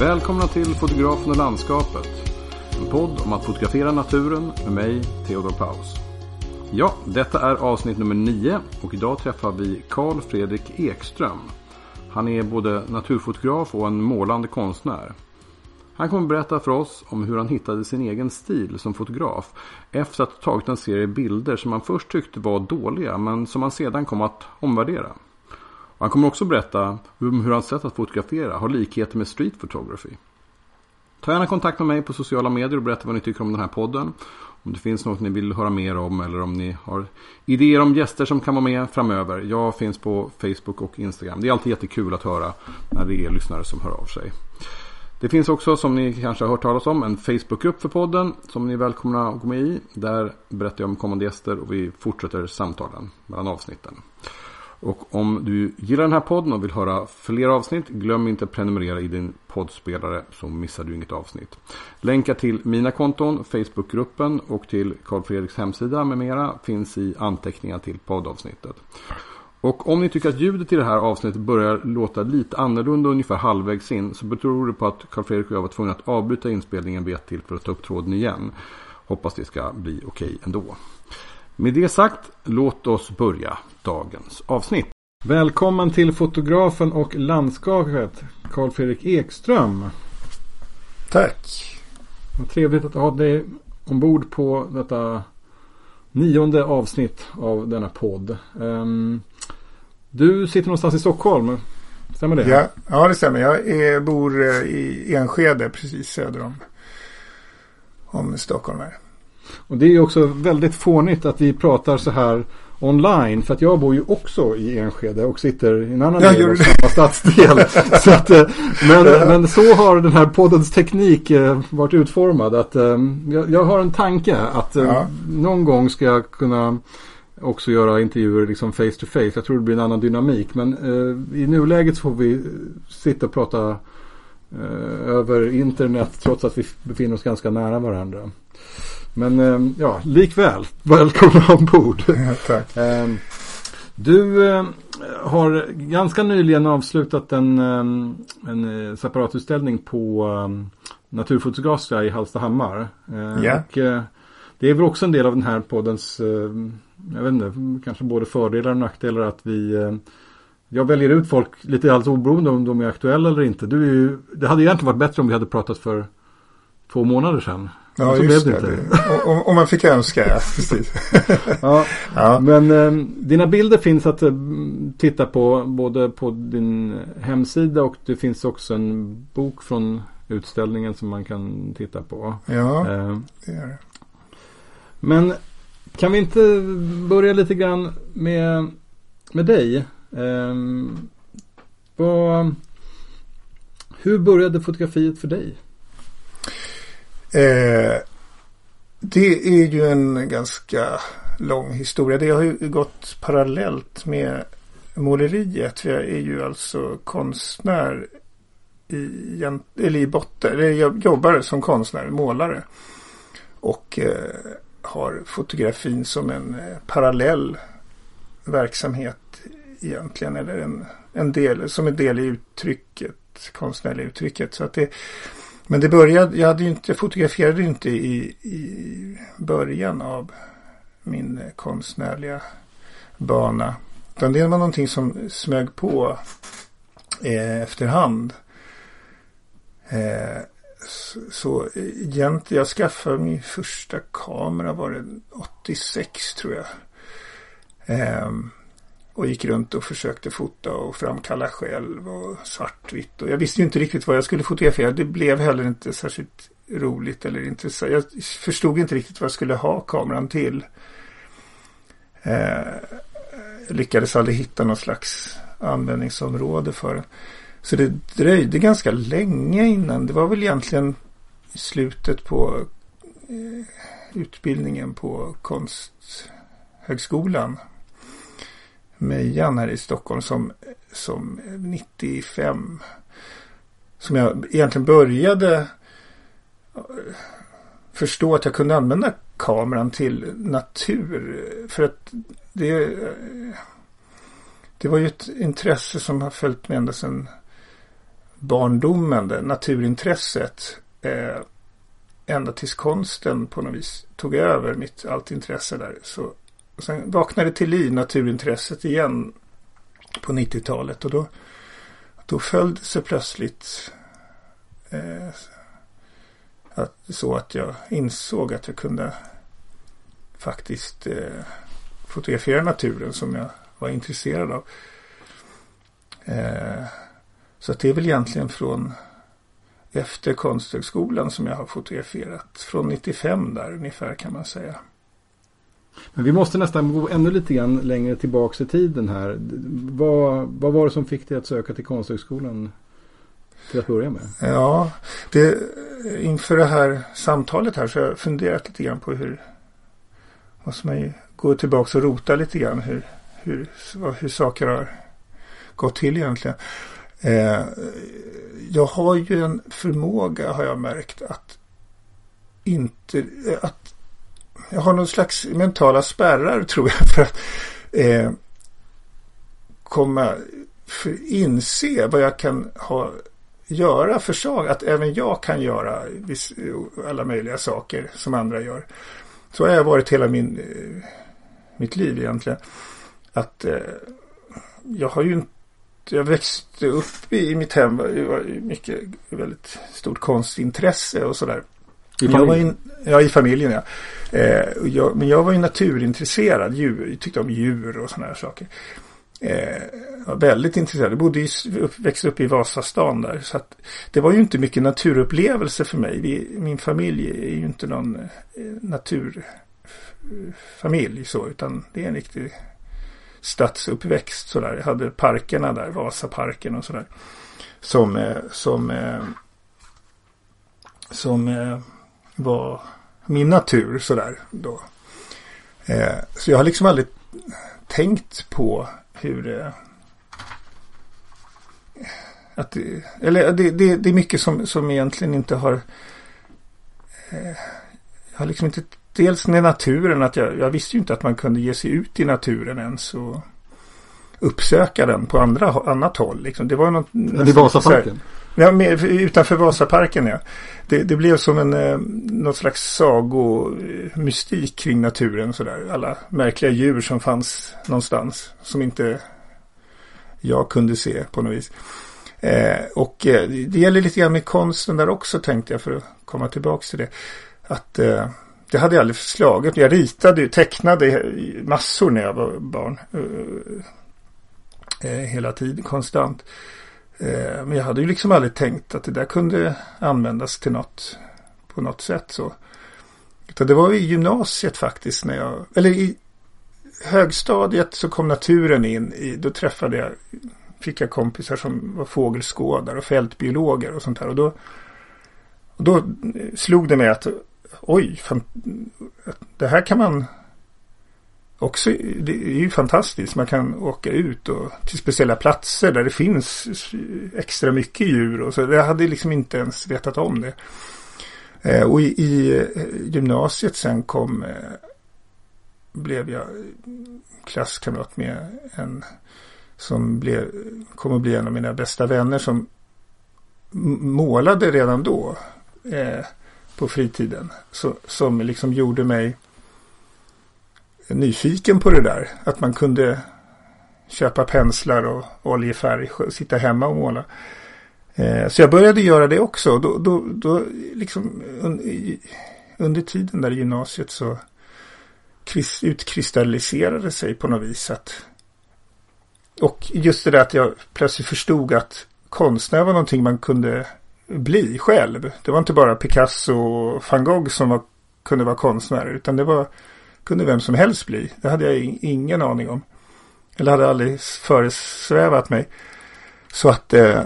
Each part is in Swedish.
Välkomna till Fotografen och landskapet. En podd om att fotografera naturen med mig, Theodor Paus. Ja, detta är avsnitt nummer 9 och idag träffar vi Carl Fredrik Ekström. Han är både naturfotograf och en målande konstnär. Han kommer berätta för oss om hur han hittade sin egen stil som fotograf efter att ha tagit en serie bilder som han först tyckte var dåliga men som han sedan kom att omvärdera. Och han kommer också berätta hur hans sätt att fotografera har likheter med street photography. Ta gärna kontakt med mig på sociala medier och berätta vad ni tycker om den här podden. Om det finns något ni vill höra mer om eller om ni har idéer om gäster som kan vara med framöver. Jag finns på Facebook och Instagram. Det är alltid jättekul att höra när det är lyssnare som hör av sig. Det finns också som ni kanske har hört talas om en Facebookgrupp för podden som ni är välkomna att gå med i. Där berättar jag om kommande gäster och vi fortsätter samtalen mellan avsnitten. Och om du gillar den här podden och vill höra fler avsnitt, glöm inte att prenumerera i din poddspelare så missar du inget avsnitt. Länkar till mina konton, Facebookgruppen och till Karl Fredriks hemsida med mera finns i anteckningar till poddavsnittet. Och om ni tycker att ljudet i det här avsnittet börjar låta lite annorlunda ungefär halvvägs in så beror det på att Karl Fredrik och jag var tvungna att avbryta inspelningen vid ett till för att ta upp tråden igen. Hoppas det ska bli okej ändå. Med det sagt, låt oss börja dagens avsnitt. Välkommen till fotografen och landskapet Karl Fredrik Ekström. Tack. Vad trevligt att ha dig ombord på detta nionde avsnitt av denna podd. Um, du sitter någonstans i Stockholm. Stämmer det? Ja, ja det stämmer. Jag är, bor eh, i Enskede precis söder om, om Stockholm. Här. Och det är också väldigt fånigt att vi pratar så här online. För att jag bor ju också i Enskede och sitter i en annan ja, del av samma stadsdel. så att, eh, men, men så har den här poddens teknik eh, varit utformad. Att, jag, jag har en tanke att ja. någon gång ska jag kunna också göra intervjuer liksom face to face. Jag tror det blir en annan dynamik. Men eh, i nuläget så får vi sitta och prata eh, över internet trots att vi befinner oss ganska nära varandra. Men eh, ja, likväl, välkomna ombord. Ja, tack. Eh, du eh, har ganska nyligen avslutat en, eh, en separatutställning på Naturfotografiska i Hallstahammar. Ja. Och, det är väl också en del av den här poddens jag vet inte, kanske både fördelar och nackdelar att vi jag väljer ut folk lite alldeles oberoende om de är aktuella eller inte. Du är ju, det hade egentligen varit bättre om vi hade pratat för två månader sedan. Ja, så just det. det. Om, om, man fick önska, ja. Precis. ja, ja, Men eh, dina bilder finns att eh, titta på både på din hemsida och det finns också en bok från utställningen som man kan titta på. Ja, eh, det gör det. Men kan vi inte börja lite grann med, med dig? Um, vad, hur började fotografiet för dig? Eh, det är ju en ganska lång historia. Det har ju gått parallellt med måleriet. Jag är ju alltså konstnär i, eller i botten. Jag jobbar som konstnär, målare. Och eh, har fotografin som en eh, parallell verksamhet egentligen. Eller en, en del, som en del i uttrycket, konstnärliga uttrycket. Så att det, men det började, jag, hade inte, fotograferade inte i, i början av min konstnärliga bana. Utan det var någonting som smög på eh, efterhand. Eh, så eh, egentligen, jag skaffade min första kamera var det 86 tror jag. Eh, och gick runt och försökte fota och framkalla själv och svartvitt. Och jag visste ju inte riktigt vad jag skulle fotografera. Det blev heller inte särskilt roligt eller intressant. Jag förstod inte riktigt vad jag skulle ha kameran till. Eh, jag lyckades aldrig hitta någon slags användningsområde för den. Så det dröjde ganska länge innan. Det var väl egentligen i slutet på eh, utbildningen på Konsthögskolan. Mejan här i Stockholm som, som 95. Som jag egentligen började eh, förstå att jag kunde använda kameran till natur. För att det, eh, det var ju ett intresse som har följt med ända sedan barndomen, det naturintresset. Eh, ända tills konsten på något vis tog över mitt allt intresse där. Så, sen vaknade till liv naturintresset igen på 90-talet och då, då föll det sig plötsligt eh, att, så att jag insåg att jag kunde faktiskt eh, fotografera naturen som jag var intresserad av. Eh, så att det är väl egentligen från efter Konsthögskolan som jag har fotograferat. Från 95 där ungefär kan man säga. Men vi måste nästan gå ännu lite grann längre tillbaka i tiden här. Vad, vad var det som fick dig att söka till Konsthögskolan till att börja med? Ja, det, inför det här samtalet här så har jag funderat lite grann på hur måste man ju gå tillbaka och rota lite grann hur, hur, hur saker har gått till egentligen. Eh, jag har ju en förmåga har jag märkt att inte att jag har någon slags mentala spärrar tror jag för att eh, komma för inse vad jag kan ha göra för sak, att även jag kan göra viss, alla möjliga saker som andra gör. Så har jag varit hela min, eh, mitt liv egentligen. Att eh, jag har ju inte jag växte upp i mitt hem. Mycket, väldigt stort konstintresse och sådär. I familjen? ja, i familjen ja. Eh, jag, men jag var ju naturintresserad. Djur, jag tyckte om djur och sådana här saker. Eh, var väldigt intresserad. Jag bodde i, upp, växte upp i Vasastan där. Så att det var ju inte mycket naturupplevelse för mig. Vi, min familj är ju inte någon eh, naturfamilj så. Utan det är en riktig stadsuppväxt sådär. Jag hade parkerna där, Vasaparken och sådär. Som, eh, som, eh, som eh, var min natur sådär då. Eh, så jag har liksom aldrig tänkt på hur det att det, eller det, det, det är mycket som, som egentligen inte har eh, jag har liksom inte dels med naturen att jag, jag visste ju inte att man kunde ge sig ut i naturen ens och uppsöka den på andra, annat håll. Liksom. Det var något, I Vasaparken? Ja, med, utanför Vasaparken ja. Det, det blev som en eh, något slags sagomystik kring naturen sådär. Alla märkliga djur som fanns någonstans som inte jag kunde se på något vis. Eh, och eh, det gäller lite grann med konsten där också tänkte jag för att komma tillbaka till det. Att eh, det hade jag aldrig slagit. Jag ritade, tecknade massor när jag var barn. Eh, hela tiden, konstant. Eh, men jag hade ju liksom aldrig tänkt att det där kunde användas till något på något sätt så. Utan det var i gymnasiet faktiskt när jag, eller i högstadiet så kom naturen in i, då träffade jag, fick jag kompisar som var fågelskådare och fältbiologer och sånt här. Och då, och då slog det mig att oj, fan, det här kan man också, det är ju fantastiskt. Man kan åka ut och till speciella platser där det finns extra mycket djur och så. Jag hade liksom inte ens vetat om det. Eh, och i, i eh, gymnasiet sen kom, eh, blev jag klasskamrat med en som blev, kom att bli en av mina bästa vänner som målade redan då. Eh, på fritiden. Så, som liksom gjorde mig nyfiken på det där. Att man kunde köpa penslar och oljefärg och sitta hemma och måla. Eh, så jag började göra det också. Då, då, då liksom under tiden där i gymnasiet så utkristalliserade sig på något vis. Att, och just det där att jag plötsligt förstod att konstnär var någonting man kunde bli själv. Det var inte bara Picasso och van Gogh som var, kunde vara konstnärer. Utan det var, kunde vem som helst bli. Det hade jag ingen aning om. Eller hade aldrig föresvävat mig. Så att, eh,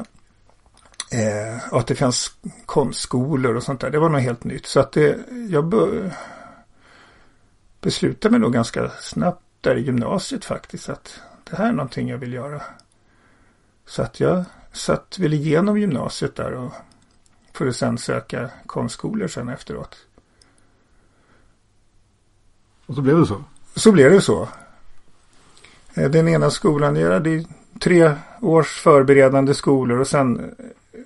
eh, att det fanns konstskolor och sånt där. Det var något helt nytt. Så att det, jag be, beslutade mig nog ganska snabbt där i gymnasiet faktiskt. Att det här är någonting jag vill göra. Så att jag satt väl igenom gymnasiet där och för att sen söka konstskolor sen efteråt. Och så blev det så? Så blev det så. Eh, den ena skolan, jag hade tre års förberedande skolor och sen eh,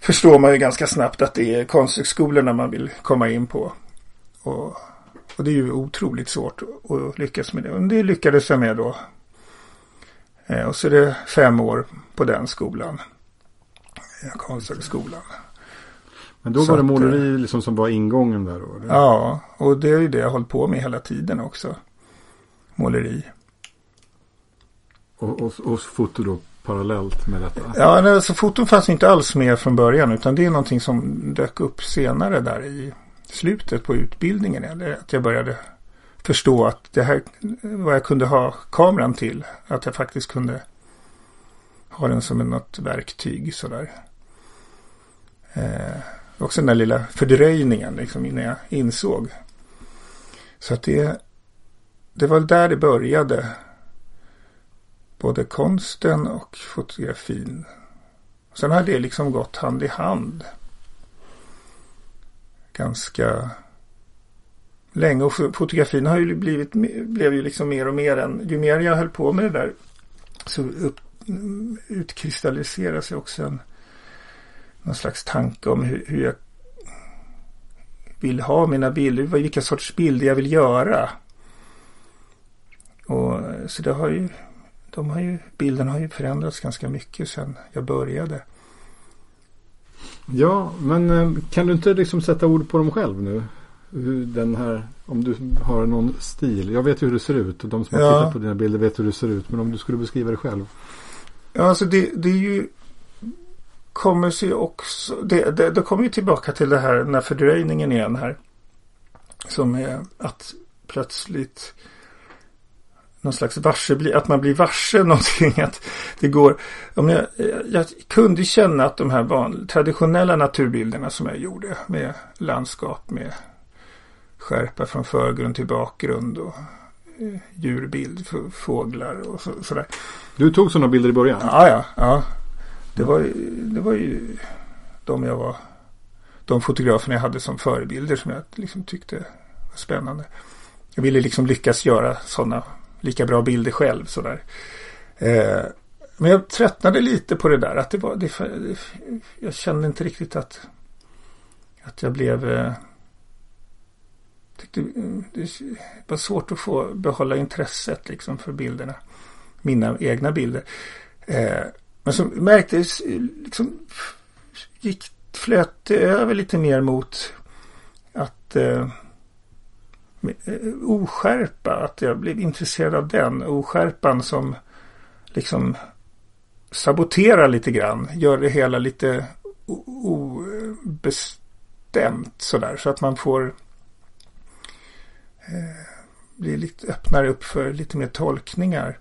förstår man ju ganska snabbt att det är konsthögskolorna man vill komma in på. Och, och det är ju otroligt svårt att lyckas med det. Och det lyckades jag med då. Eh, och så är det fem år på den skolan. Konsthögskolan. Men då Så var det att, måleri liksom som var ingången där då? eller? Ja, och det är ju det jag har hållit på med hela tiden också. Måleri. Och, och, och foto då parallellt med detta? Ja, alltså foton fanns inte alls med från början utan det är någonting som dök upp senare där i slutet på utbildningen. Eller att jag började förstå att det här vad jag kunde ha kameran till. Att jag faktiskt kunde ha den som något verktyg sådär. Eh, också den där lilla fördröjningen liksom innan jag insåg. Så att det, det var där det började. Både konsten och fotografin. Sen har det liksom gått hand i hand. Ganska länge. Och fotografin har ju blivit, blev ju liksom mer och mer än, ju mer jag höll på med det där så upp, utkristalliserar sig också en någon slags tanke om hur, hur jag vill ha mina bilder, vilka sorts bilder jag vill göra. Och så det har ju, de har ju, bilden har ju förändrats ganska mycket sedan jag började. Ja, men eh, kan du inte liksom sätta ord på dem själv nu? Hur Den här, om du har någon stil. Jag vet ju hur det ser ut och de som har Ja. tittat på dina bilder vet hur det ser ut. Men om du skulle beskriva det själv. Ja, alltså det, det är ju kommer sig också, det, det, det kommer ju tillbaka till det här, den här fördröjningen igen här. Som är att plötsligt någon slags varse, att man blir varse någonting. Att det går, om jag, jag kunde känna att de här van, traditionella naturbilderna som jag gjorde med landskap med skärpa från förgrund till bakgrund och eh, djurbild, fåglar och så, sådär. Du tog sådana bilder i början? Ja, ja, ja. Det var, ju, det var ju de jag var, de fotograferna jag hade som förebilder som jag liksom tyckte var spännande. Jag ville liksom lyckas göra sådana lika bra bilder själv sådär. Eh, men jag tröttnade lite på det där. Att det var, det, det, jag kände inte riktigt att, att jag blev eh, tyckte, det var svårt att få behålla intresset liksom för bilderna. Mina egna bilder. Eh, men så märktes liksom gick, flöt det över lite mer mot att eh, eh, oskärpa, att jag blev intresserad av den. Oskärpan som liksom saboterar lite grann, gör det hela lite obestämt sådär. Så att man får eh, bli lite, öppnar upp för lite mer tolkningar.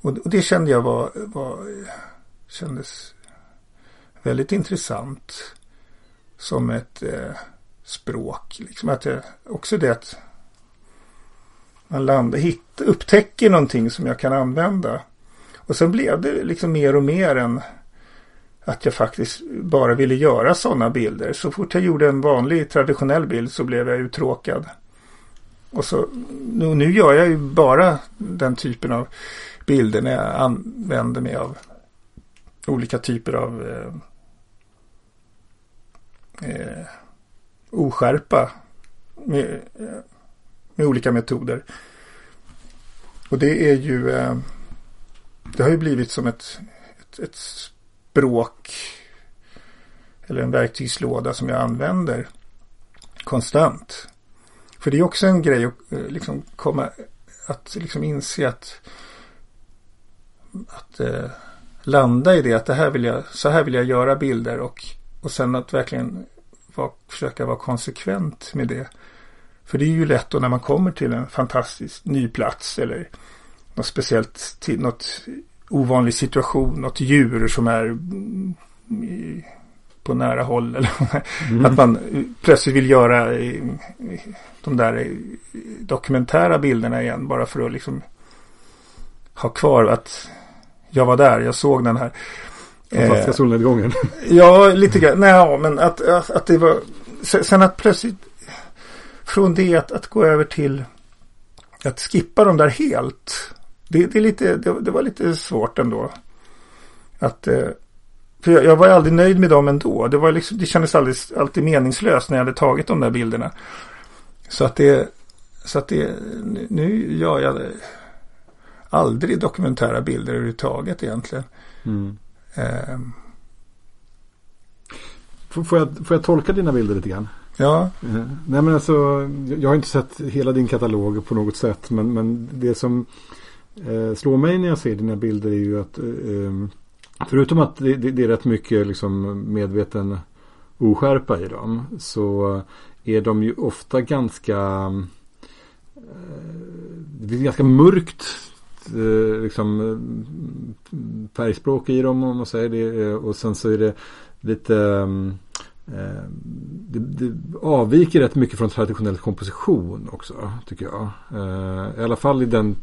Och, och det kände jag var, var kändes väldigt intressant som ett eh, språk. Liksom att jag, också det att man landar, hitt, upptäcker någonting som jag kan använda. Och sen blev det liksom mer och mer än att jag faktiskt bara ville göra sådana bilder. Så fort jag gjorde en vanlig traditionell bild så blev jag uttråkad. Och så, nu, nu gör jag ju bara den typen av bilder när jag använder mig av olika typer av eh, eh, oskärpa med, med olika metoder. Och det är ju eh, det har ju blivit som ett, ett, ett språk eller en verktygslåda som jag använder konstant. För det är också en grej att eh, liksom komma att liksom inse att att eh, landa i det att det här vill jag, så här vill jag göra bilder och, och sen att verkligen vara, försöka vara konsekvent med det. För det är ju lätt då när man kommer till en fantastisk ny plats eller något speciellt, till något ovanlig situation, något djur som är mm, i, på nära håll eller att man plötsligt vill göra de där dokumentära bilderna igen bara för att liksom ha kvar att jag var där, jag såg den här. Fantastiska solnedgången. Ja, lite grann. Nej, men att, att, att det var... sen- att plötsligt från det att, att gå över till att skippa dem där helt. Det, det, är lite, det, det var lite svårt ändå. Att, eh, för jag, jag var aldrig nöjd med dem ändå. Det, var liksom, det kändes alldeles, alltid meningslöst när jag hade tagit de där bilderna. Så att det, så att det, nu gör jag aldrig dokumentära bilder överhuvudtaget egentligen. Mm. Um, Får jag, får jag tolka dina bilder lite grann? Ja. Uh, nej men alltså, jag har inte sett hela din katalog på något sätt. Men, men det som uh, slår mig när jag ser dina bilder är ju att uh, förutom att det, det, det, är rätt mycket liksom medveten oskärpa i dem. Så är de ju ofta ganska det blir ganska mörkt liksom färgspråk i dem om man säger det. Och sen så är det lite eh, det, det, avviker rätt mycket från traditionell komposition också tycker jag. Eh, I alla fall i den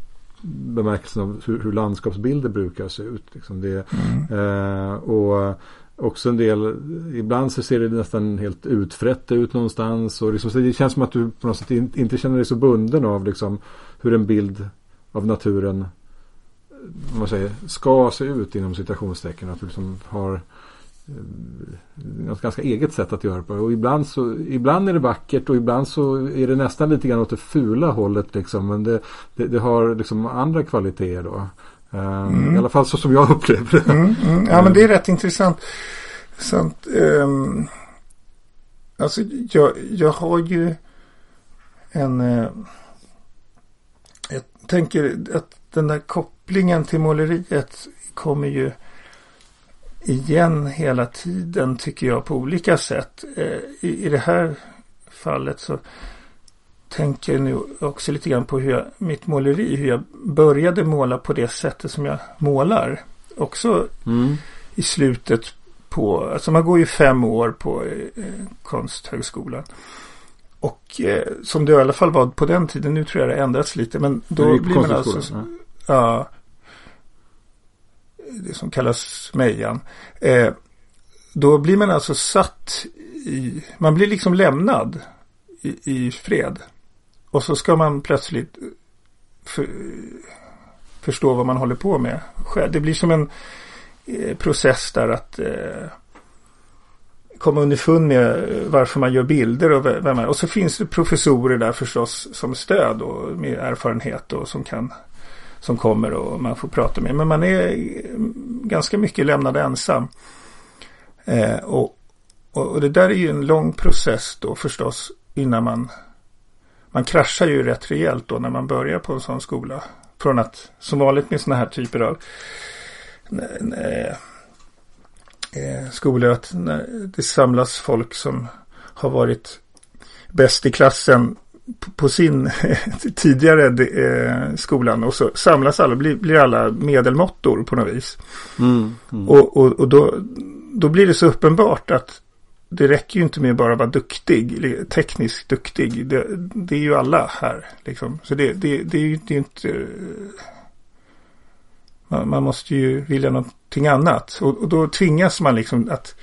bemärkelsen av hur, hur landskapsbilder brukar se ut. Liksom det, mm. eh, och också en del, ibland så ser det nästan helt utfrätt ut någonstans. Och liksom, det känns som att du på något sätt inte känner dig så bunden av liksom, hur en bild av naturen man säger, ska se ut inom citationstecken. Att du liksom har något ganska eget sätt att göra på. Och ibland, så, ibland är det vackert och ibland så är det nästan lite grann åt det fula hållet. Liksom. Men det, det, det har liksom andra kvaliteter då. Eh, mm. I alla fall så som jag upplever det. Mm, mm. Ja men det är rätt intressant. Sant, um, alltså jag, jag har ju en... Uh, tänker att den där kopplingen till måleriet kommer ju igen hela tiden tycker jag på olika sätt. Eh, I, i det här fallet så tänker jag nu också lite grann på hur jag, mitt måleri, hur jag började måla på det sättet som jag målar. Också mm. i slutet på, alltså man går ju fem år på eh, Konsthögskolan. Och eh, som det i alla fall var på den tiden, nu tror jag det har ändrats lite, men då blir man alltså, ja, det som kallas Mejan. Eh, då blir man alltså satt i, man blir liksom lämnad i, i fred. Och så ska man plötsligt för, förstå vad man håller på med. Det blir som en eh, process där att eh, komma underfund med varför man gör bilder och vem är. Och så finns det professorer där förstås som stöd och med erfarenhet och som kan som kommer och man får prata med. Men man är ganska mycket lämnad ensam. Eh, och, och, det där är ju en lång process då förstås innan man man kraschar ju rätt rejält då när man börjar på en sån skola. Från att som vanligt med sådana här typer av eh, eh, skolor att när det samlas folk som har varit bäst i klassen på sin tidigare eh, skolan och så samlas alla, blir, blir alla medelmåttor på något vis. Mm, mm. Och, och, och då, då blir det så uppenbart att det räcker ju inte med bara att vara duktig, tekniskt duktig. Det, det är ju alla här. Liksom. Så det, det, det är ju det är inte... Man, man, måste ju vilja någonting annat. Och, och då tvingas man liksom att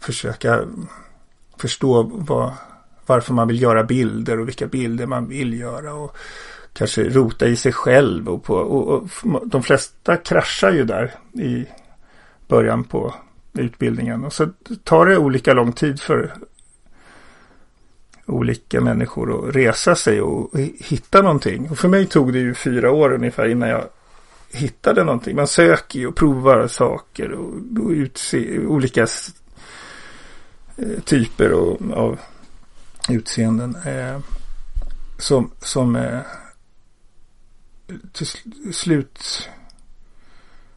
försöka förstå vad varför man vill göra bilder och vilka bilder man vill göra. Och kanske rota i sig själv. Och, på, och, och de flesta kraschar ju där i början på utbildningen. Och så tar det olika lång tid för olika människor att resa sig och hitta någonting. Och för mig tog det ju fyra år ungefär innan jag hittade någonting. Man söker ju och provar saker och, och utse olika eh, typer och, av utseenden. Eh, som som eh, till slut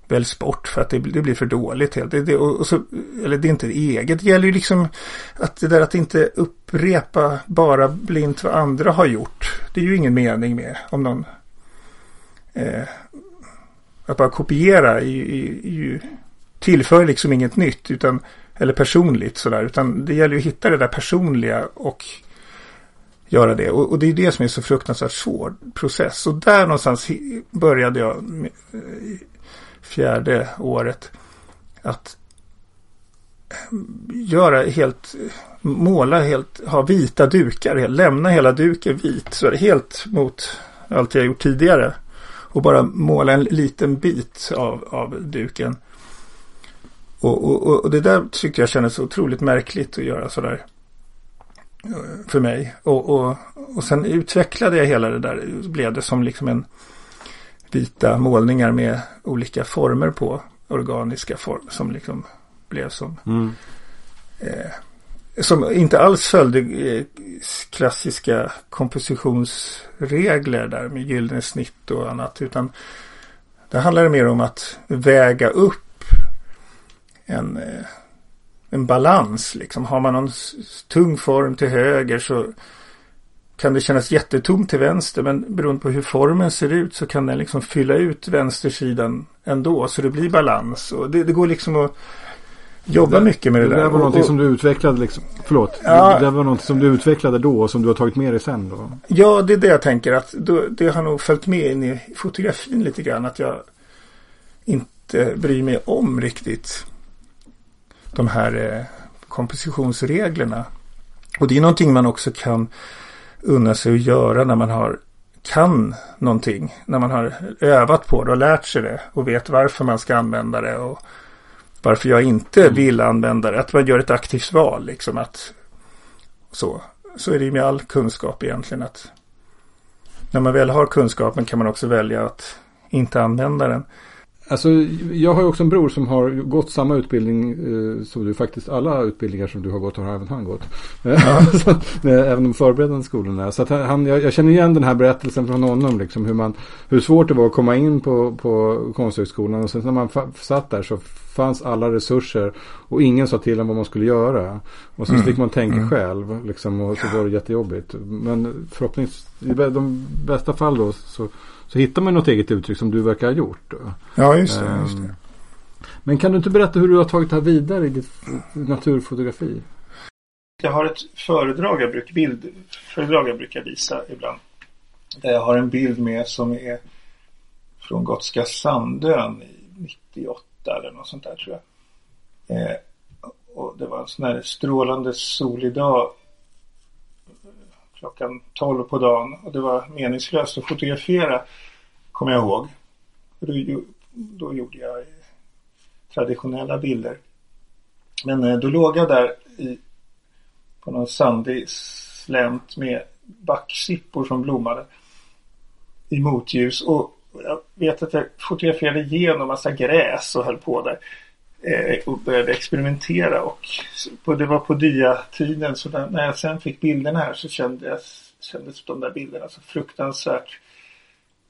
väljs bort för att det, det blir för dåligt. Helt. Det, det, och så, eller det är inte eget. Det gäller ju liksom att det där att inte upprepa bara blint vad andra har gjort. Det är ju ingen mening med om någon eh, att bara kopiera är, är, är ju tillför liksom inget nytt utan eller personligt sådär. Utan det gäller ju att hitta det där personliga och göra det. Och, och det är det som är så fruktansvärt svår process. Och där någonstans började jag med, eh, fjärde året att eh, göra helt, måla helt, ha vita dukar, lämna hela duken vit. Så helt mot allt jag gjort tidigare. Och bara måla en liten bit av, av duken Och, och, och det där tyckte jag kändes otroligt märkligt att göra sådär. eh, För mig. Och, och, och sen utvecklade jag hela det där. Blev det som liksom en vita målningar med olika former på. Organiska former som liksom blev som Mm. eh, som inte alls följde eh, klassiska kompositionsregler där med gyllene snitt och annat. Utan det handlar mer om att väga upp en, eh, en balans. Liksom. Har man någon tung form till höger så kan det kännas jättetomt till vänster. Men beroende på hur formen ser ut så kan den liksom fylla ut vänstersidan ändå. Så det blir balans. Och det, det går liksom att jobba Det- mycket med det, Det där. där var någonting och- som du utvecklade liksom. Förlåt. Ja. Det där var någonting som du utvecklade då och som du har tagit med dig sen då. Ja, det är det jag tänker att då, det har nog följt med in i fotografin lite grann. Att jag inte bryr mig om riktigt de här eh, kompositionsreglerna. Och det är någonting man också kan unna sig att göra när man har kan någonting. När man har övat på det och lärt sig det och vet varför man ska använda det och varför jag inte vill använda det. Att man gör ett aktivt val liksom att så. Så är det ju med all kunskap egentligen att när man väl har kunskapen kan man också välja att inte använda den. Alltså, jag har ju också en bror som har gått samma utbildning eh, som du faktiskt. Alla utbildningar som du har gått har även han gått. Så att, eh, även de förberedande skolorna. Så han, jag, jag känner igen den här berättelsen från honom. Liksom, hur, man, hur svårt det var att komma in på, på Konsthögskolan. Och sen när man satt där så fanns alla resurser. Och ingen sa till en vad man skulle göra. Och så Mm. fick man tänka Mm. själv. Liksom, och så var det jättejobbigt. Men förhoppningsvis, i de bästa fall då så, så hittar man något eget uttryck som du verkar ha gjort. Då. Ja, just det. Just Ehm, det. Men kan du inte berätta hur du har tagit det här vidare i ditt naturfotografi? Jag har ett föredrag jag brukar, bildföredrag jag brukar visa ibland. Där jag har en bild med som är från Gotska Sandön i 98 eller något sånt där tror jag. Eh, och det var en sån här strålande solig dag klockan 12 på dagen och det var meningslöst att fotografera kommer jag ihåg. Då, då gjorde jag traditionella bilder. Men eh, då låg jag där i, på någon sandig slänt med backsippor som blommade i motljus. Och jag vet att jag fotograferade igenom massa gräs och höll på där. Eh, och började experimentera och det var på dia-tiden så när jag sen fick bilderna här så kändes, kändes de där bilderna så fruktansvärt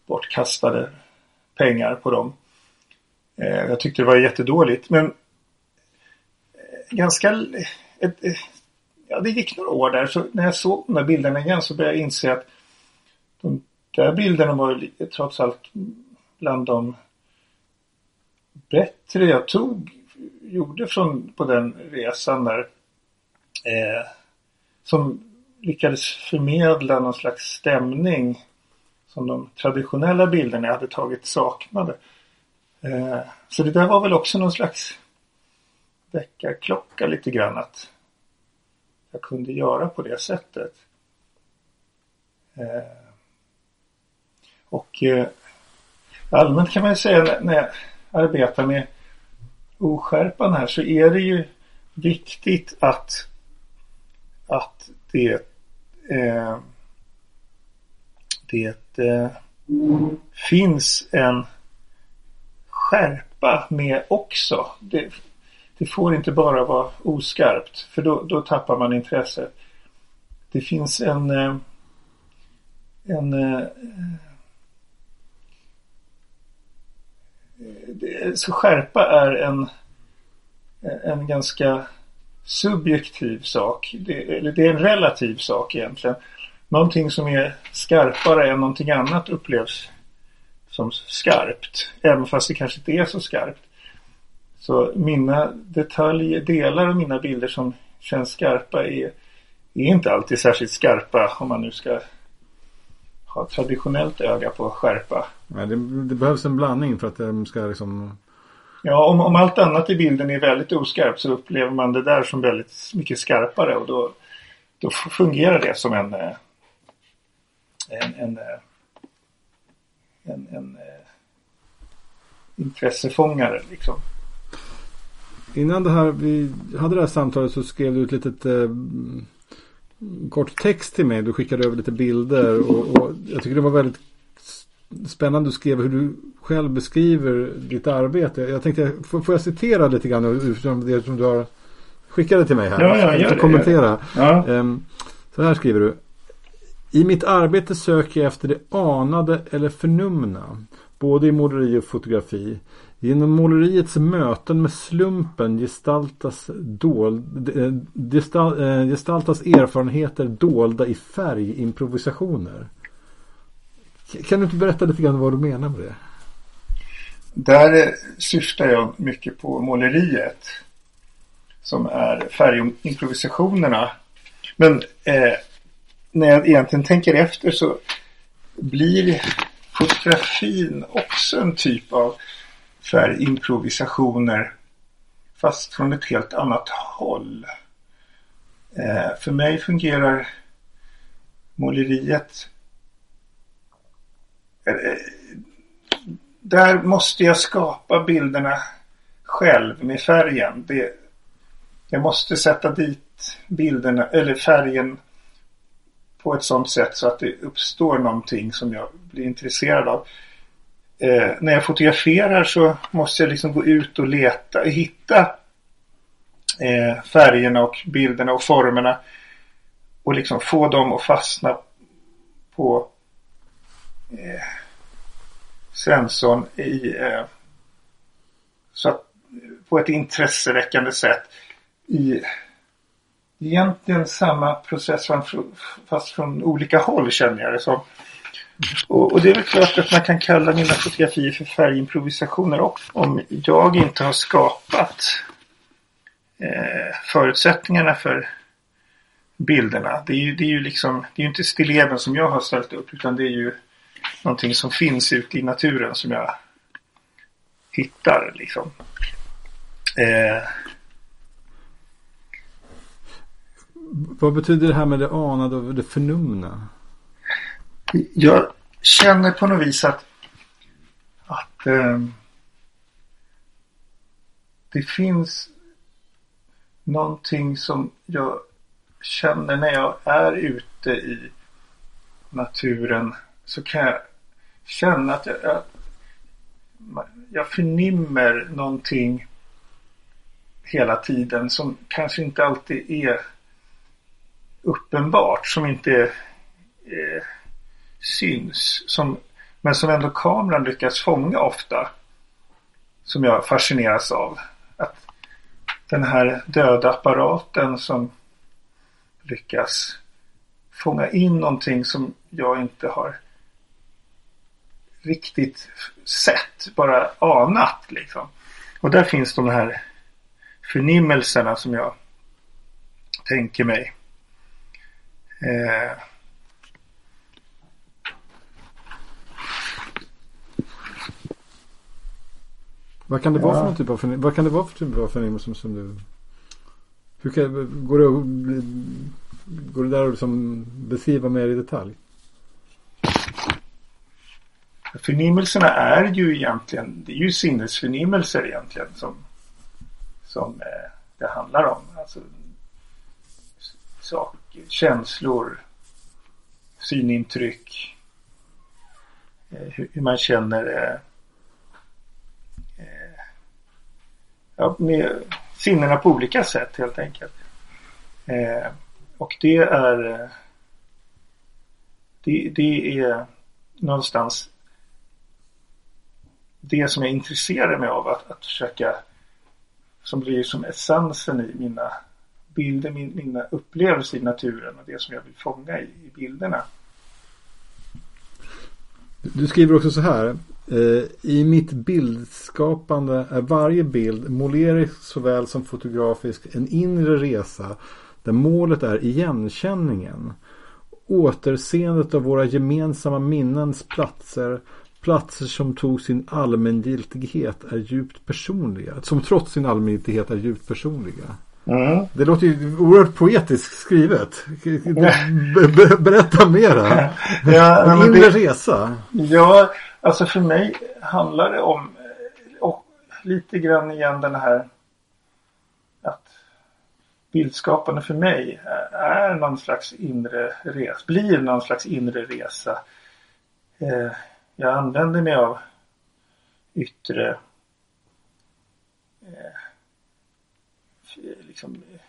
bortkastade pengar på dem. Eh, jag tyckte det var jättedåligt men eh, ganska ett, ja, det gick några år där så när jag såg de där bilderna igen så började jag inse att de där bilderna var trots allt bland de bättre jag tog, gjorde från, på den resan där. Eh, som lyckades förmedla någon slags stämning som de traditionella bilderna jag hade tagit saknade. Eh, så det där var väl också någon slags väckarklocka lite grann att jag kunde göra på det sättet. Eh, och eh, allmänt kan man ju säga när, när jag arbetar med oskärpan här så är det ju viktigt att att det eh, det eh, finns en skärpa med också. Det, det får inte bara vara oskarpt för då, då tappar man intresset. Det finns en eh, en eh, det- så skärpa är en en ganska subjektiv sak. Det, eller det är en relativ sak egentligen. Någonting som är skarpare än någonting annat upplevs som skarpt. Även fast det kanske inte är så skarpt. Så mina detaljer, delar av mina bilder som känns skarpa är, är inte alltid särskilt skarpa om man nu ska ha traditionellt öga på skärpa. Nej, det, det behövs en blandning för att de ska liksom... Ja, om, om allt annat i bilden är väldigt oskarpt så upplever man det där som väldigt mycket skarpare och då, då fungerar det som en eh, en, en, eh, en, en eh, intressefångare liksom. innan det här, vi hade det här samtalet så skrev du ett litet eh, kort text till mig. Du skickade över lite bilder och, och jag tycker det var väldigt spännande. Du skrev hur du själv beskriver ditt arbete. Jag tänkte, får, får jag citera lite grann utifrån det som du har skickat till mig här? Ja, ja, gör det. kommentera. Ja. Ehm, så här skriver du. I mitt arbete söker jag efter det anade eller förnumna. Både i måleri och fotografi. Genom måleriets möten med slumpen gestaltas, dold, eh, gestalt, eh, gestaltas erfarenheter dolda i färgimprovisationer. Kan du inte berätta lite grann vad du menar med det? Där eh, syftar jag mycket på måleriet. Som är färgimprovisationerna. Men eh, när jag egentligen tänker efter så blir fotografin också en typ av färgimprovisationer. Fast från ett helt annat håll. Eh, för mig fungerar måleriet eh, eh, där måste jag skapa bilderna själv med färgen. Det, jag måste sätta dit bilderna eller färgen på ett sånt sätt så att det uppstår någonting som jag blir intresserad av. Eh, när jag fotograferar så måste jag liksom gå ut och leta, hitta eh, färgerna och bilderna och formerna och liksom få dem att fastna på eh, sensorn i eh, så att, på ett intresseväckande sätt i egentligen samma process fast från olika håll känner jag det som. Och, och, det är väl klart att man kan kalla mina fotografier för färgimprovisationer också. Om jag inte har skapat eh, förutsättningarna för bilderna. Det är ju, det är ju liksom, det är ju inte stilleben som jag har ställt upp utan det är ju någonting som finns ute i naturen som jag hittar liksom. Eh, Vad betyder det här med det anade och det förnumna? Jag känner på något vis att, att eh, det finns någonting som jag känner när jag är ute i naturen så kan jag känna att jag, jag, jag förnimmer någonting hela tiden som kanske inte alltid är uppenbart, som inte eh, syns. Som, men som ändå kameran lyckas fånga ofta. Som jag fascineras av. Att den här döda apparaten som lyckas fånga in någonting som jag inte har riktigt sett, bara anat liksom. Och där finns de här förnimmelserna som jag tänker mig. Eh, vad kan det vara för någon typ av förnimmelse? Vad kan det vara för typ av förnimmelse som du... Hur kan, går, det, går det där att liksom beskriva mer i detalj? Förnimmelserna är ju egentligen, det är ju sinnesförnimmelser egentligen som, som eh, det handlar om. Alltså saker, känslor, synintryck, eh, hur, hur, man känner eh, eh, ja, med sinnena på olika sätt helt enkelt. Eh, och det är eh, det, det är någonstans det som jag intresserar mig av att, att försöka som blir som essensen i mina bilder, min, mina upplevelser i naturen och det som jag vill fånga i, i bilderna. Du skriver också så här. Eh, I mitt bildskapande är varje bild, målerisk såväl som fotografisk, en inre resa där målet är igenkänningen. Återseendet av våra gemensamma minnens platser Platser som tog sin allmängiltighet är djupt personliga. Som trots sin allmängiltighet är djupt personliga. Mm. Det låter ju oerhört poetiskt skrivet. Berätta mera. Ja, inre det, resa. Ja, alltså för mig handlar det om och lite grann igen den här att bildskapande för mig är någon slags inre resa, blir någon slags inre resa. Eh, jag använder mig av yttre eh, Eh, liksom eh,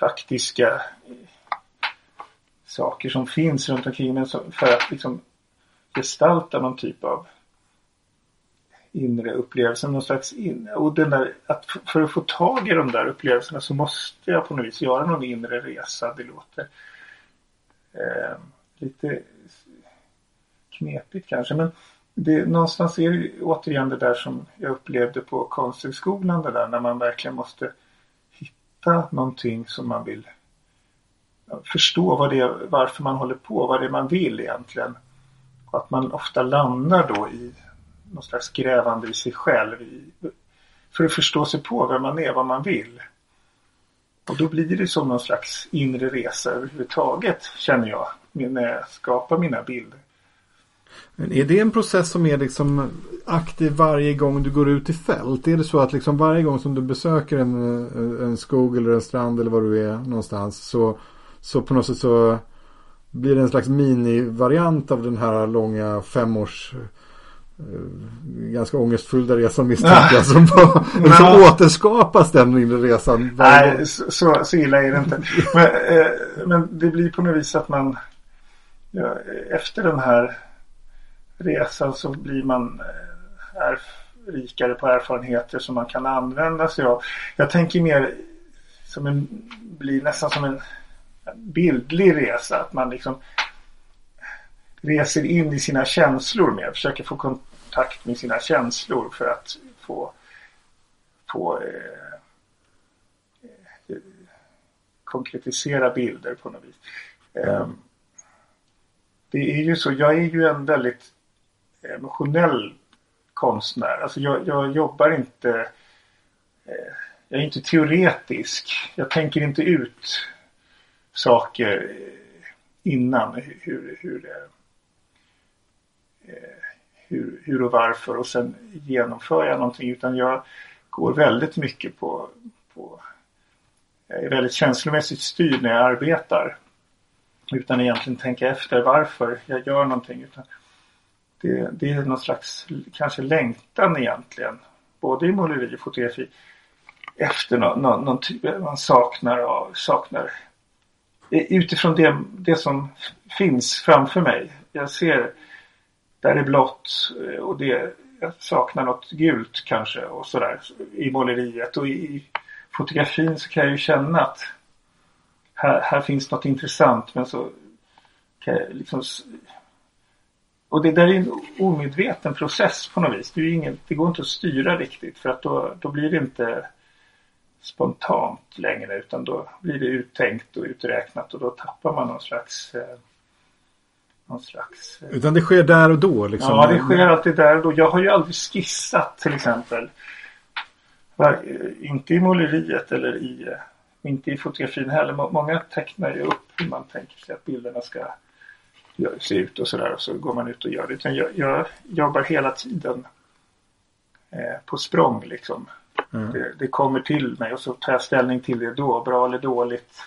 faktiska eh, saker som finns runt omkring mig för att liksom gestalta någon typ av inre upplevelse. Någon slags in, och den där, att för att få tag i de där upplevelserna så måste jag på något vis göra någon inre resa. Det låter eh, lite knepigt kanske men det, någonstans är det återigen det där som jag upplevde på Konsthögskolan det där när man verkligen måste hitta någonting som man vill förstå vad det är, varför man håller på, vad det är man vill egentligen. Och att man ofta landar då i någon slags grävande i sig själv. I, för att förstå sig på vem man är, vad man vill. Och då blir det som någon slags inre resa överhuvudtaget känner jag när jag skapar mina bilder. Men är det en process som är liksom aktiv varje gång du går ut i fält? Är det så att liksom varje gång som du besöker en, en skog eller en strand eller var du är någonstans så, så på något sätt så blir det en slags minivariant av den här långa femårs eh, ganska ångestfyllda resan misstänker jag. Som, som återskapas den inre resan. Nej, så, så illa är det inte. Men, eh, men det blir på något vis att man ja, efter den här resan så blir man eh, är rikare på erfarenheter som man kan använda sig av. Jag tänker mer som en, blir nästan som en bildlig resa. Att man liksom reser in i sina känslor mer. Försöker få kontakt med sina känslor för att få, få eh, konkretisera bilder på något vis. Eh, det är ju så, jag är ju en väldigt emotionell konstnär. Alltså jag, jag jobbar inte eh, jag är inte teoretisk. Jag tänker inte ut saker eh, innan hur, hur, eh, hur, hur och varför och sen genomför jag någonting utan jag går väldigt mycket på, på jag är väldigt känslomässigt styrd när jag arbetar. Utan egentligen tänka efter varför jag gör någonting. Utan det, det är någon slags kanske längtan egentligen. Både i måleri och fotografi. Efter någon, någon, någon typ man saknar av, saknar utifrån det, det som finns framför mig. Jag ser där är blått eh, och det, jag saknar något gult kanske och sådär i måleriet och i fotografin så kan jag ju känna att här, här finns något intressant men så kan jag liksom och det där är en omedveten process på något vis. Det, ingen, det går inte att styra riktigt för att då, då blir det inte spontant längre utan då blir det uttänkt och uträknat och då tappar man någon slags eh, någon slags... Eh, utan det sker där och då liksom? Ja, det sker alltid där och då. Jag har ju aldrig skissat till exempel. Inte i måleriet eller i, eh, inte i fotografin heller. Många tecknar ju upp hur man tänker sig att bilderna ska se ut och sådär och så går man ut och gör det. Utan jag, jag jobbar hela tiden eh, på språng liksom. Mm. Det, det, kommer till mig och så tar jag ställning till det då, bra eller dåligt.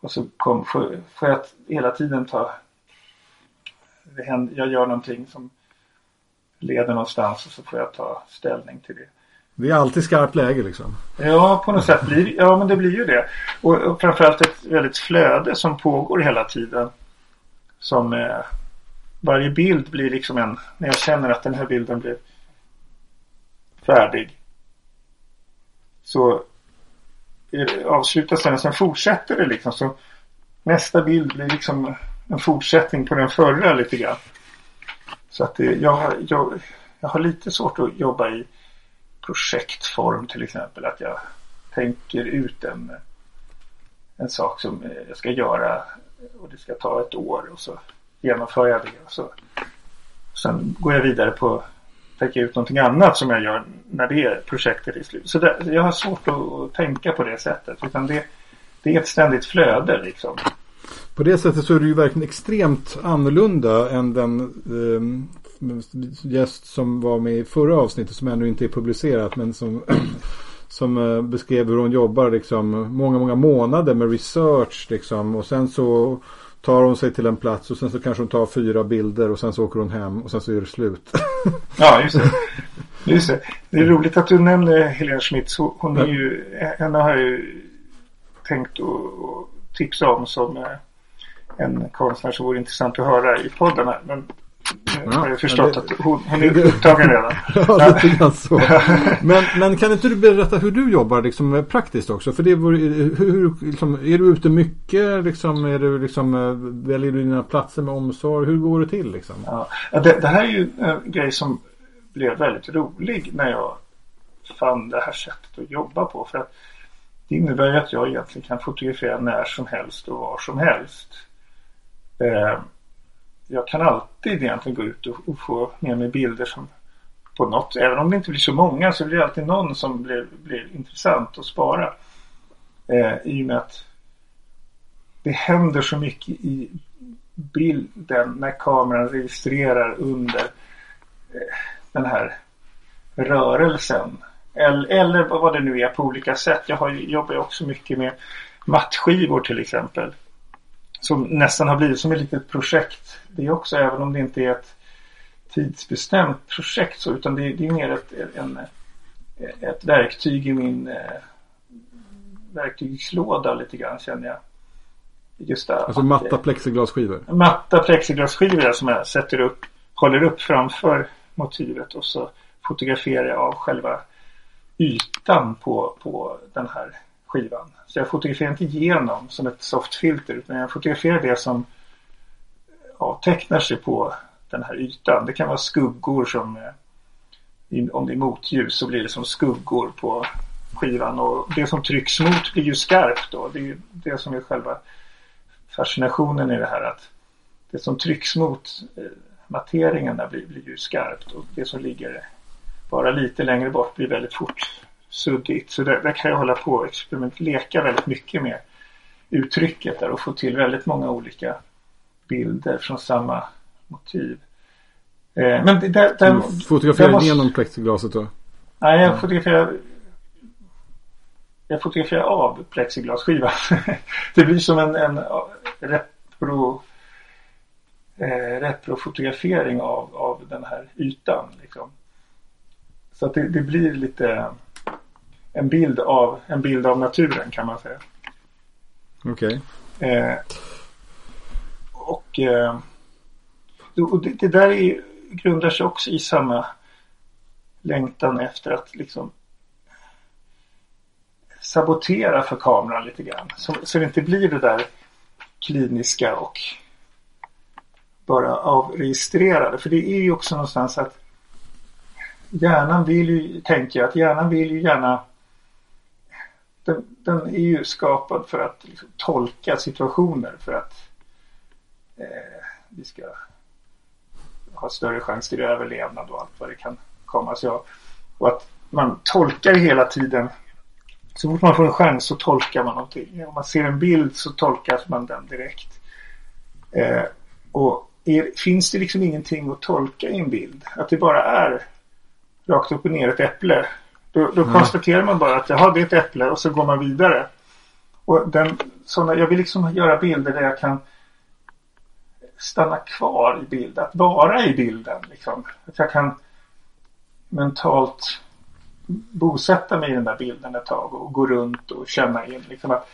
Och så kom, får, får jag hela tiden ta händer, jag gör någonting som leder någonstans och så får jag ta ställning till det. Det är alltid skarpt läge liksom. Ja, på något sätt blir ja men det blir ju det. Och, och framförallt ett väldigt flöde som pågår hela tiden. Som eh, varje bild blir liksom en, när jag känner att den här bilden blir färdig. Så eh, avslutas den och sen fortsätter det liksom. Så nästa bild blir liksom en fortsättning på den förra lite grann. Så att det, jag, jag, jag har lite svårt att jobba i projektform till exempel. Att jag tänker ut en, en sak som eh, jag ska göra och det ska ta ett år och så genomför jag det. Och så, sen går jag vidare på tänka ut någonting annat som jag gör när det projektet är slut. Så det, jag har svårt att, att, tänka på det sättet. Utan det, det är ett ständigt flöde liksom. På det sättet så är du ju verkligen extremt annorlunda än den eh, gäst som var med i förra avsnittet som ännu inte är publicerat men som som eh, beskrev hur hon jobbar liksom många, många månader med research liksom. Och sen så tar hon sig till en plats och sen så kanske hon tar fyra bilder och sen så åker hon hem och sen så är det slut. ja, just det. Just det. det är roligt att du nämner Helene Schmitz. Hon är ju, henne har jag ju tänkt att tipsa om som eh, en konstnär som vore intressant att höra i podden här. Men nu har jag förstått det, att hon, hon är upptagen redan. ja, lite grann så. Men, men kan inte du berätta hur du jobbar liksom, praktiskt också? För det vore, hur, liksom, är du ute mycket? Liksom, är du, liksom, väljer du dina platser med omsorg? Hur går det till? Liksom? Ja, det, det här är ju en grej som blev väldigt rolig när jag fann det här sättet att jobba på. För att det innebär ju att jag egentligen kan fotografera när som helst och var som helst. Eh, jag kan alltid egentligen gå ut och, och, få med mig bilder som på något, även om det inte blir så många så blir det alltid någon som blir, blir intressant att spara. Eh, I och med att det händer så mycket i bilden när kameran registrerar under eh, den här rörelsen. Eller, eller vad det nu är på olika sätt. Jag har, jobbar ju också mycket med mattskivor till exempel. Som nästan har blivit som ett litet projekt. Det är också även om det inte är ett tidsbestämt projekt så utan det, det är mer ett, en, ett verktyg i min eh, verktygslåda lite grann känner jag. Just det, alltså matta plexiglasskivor? Matta plexiglasskivor som jag sätter upp, håller upp framför motivet och så fotograferar jag av själva ytan på, på den här skivan. Så jag fotograferar inte igenom som ett softfilter utan jag fotograferar det som avtecknar sig på den här ytan. Det kan vara skuggor som eh, om det är motljus så blir det som skuggor på skivan och det som trycks mot blir ju skarpt då. Det är ju det som är själva fascinationen i det här att det som trycks mot eh, materien där blir, blir ju skarpt och det som ligger bara lite längre bort blir väldigt fort suddigt. Så där, där kan jag hålla på och experiment, leka väldigt mycket med uttrycket där och få till väldigt många olika bilder från samma motiv. Eh, men där, där, du fotograferar måste... igenom plexiglaset då? Nej, jag fotograferar jag fotograferar av plexiglasskivan. det blir som en, en repro eh, reprofotografering av, av den här ytan. Liksom. Så att det, det, blir lite en bild av en bild av naturen kan man säga. Okej. Okay. Eh, och eh, och det, det, där är, grundar sig också i samma längtan efter att liksom sabotera för kameran lite grann. Så, så det inte blir det där kliniska och bara avregistrerade. För det är ju också någonstans att hjärnan vill ju, tänker jag, att hjärnan vill ju gärna den, den är ju skapad för att liksom, tolka situationer för att eh, vi ska ha större chans till överlevnad och allt vad det kan komma sig av. Och att man tolkar hela tiden. Så fort man får en chans så tolkar man någonting. Om man ser en bild så tolkar man den direkt. Eh, och är, finns det liksom ingenting att tolka i en bild? Att det bara är rakt upp och ner ett äpple. Då, då mm. konstaterar man bara att jaha, det är ett äpple och så går man vidare. Och den, såna, jag vill liksom göra bilder där jag kan stanna kvar i bilden. Att vara i bilden. Liksom. Att jag kan mentalt bosätta mig i den där bilden ett tag och gå runt och känna in. Liksom att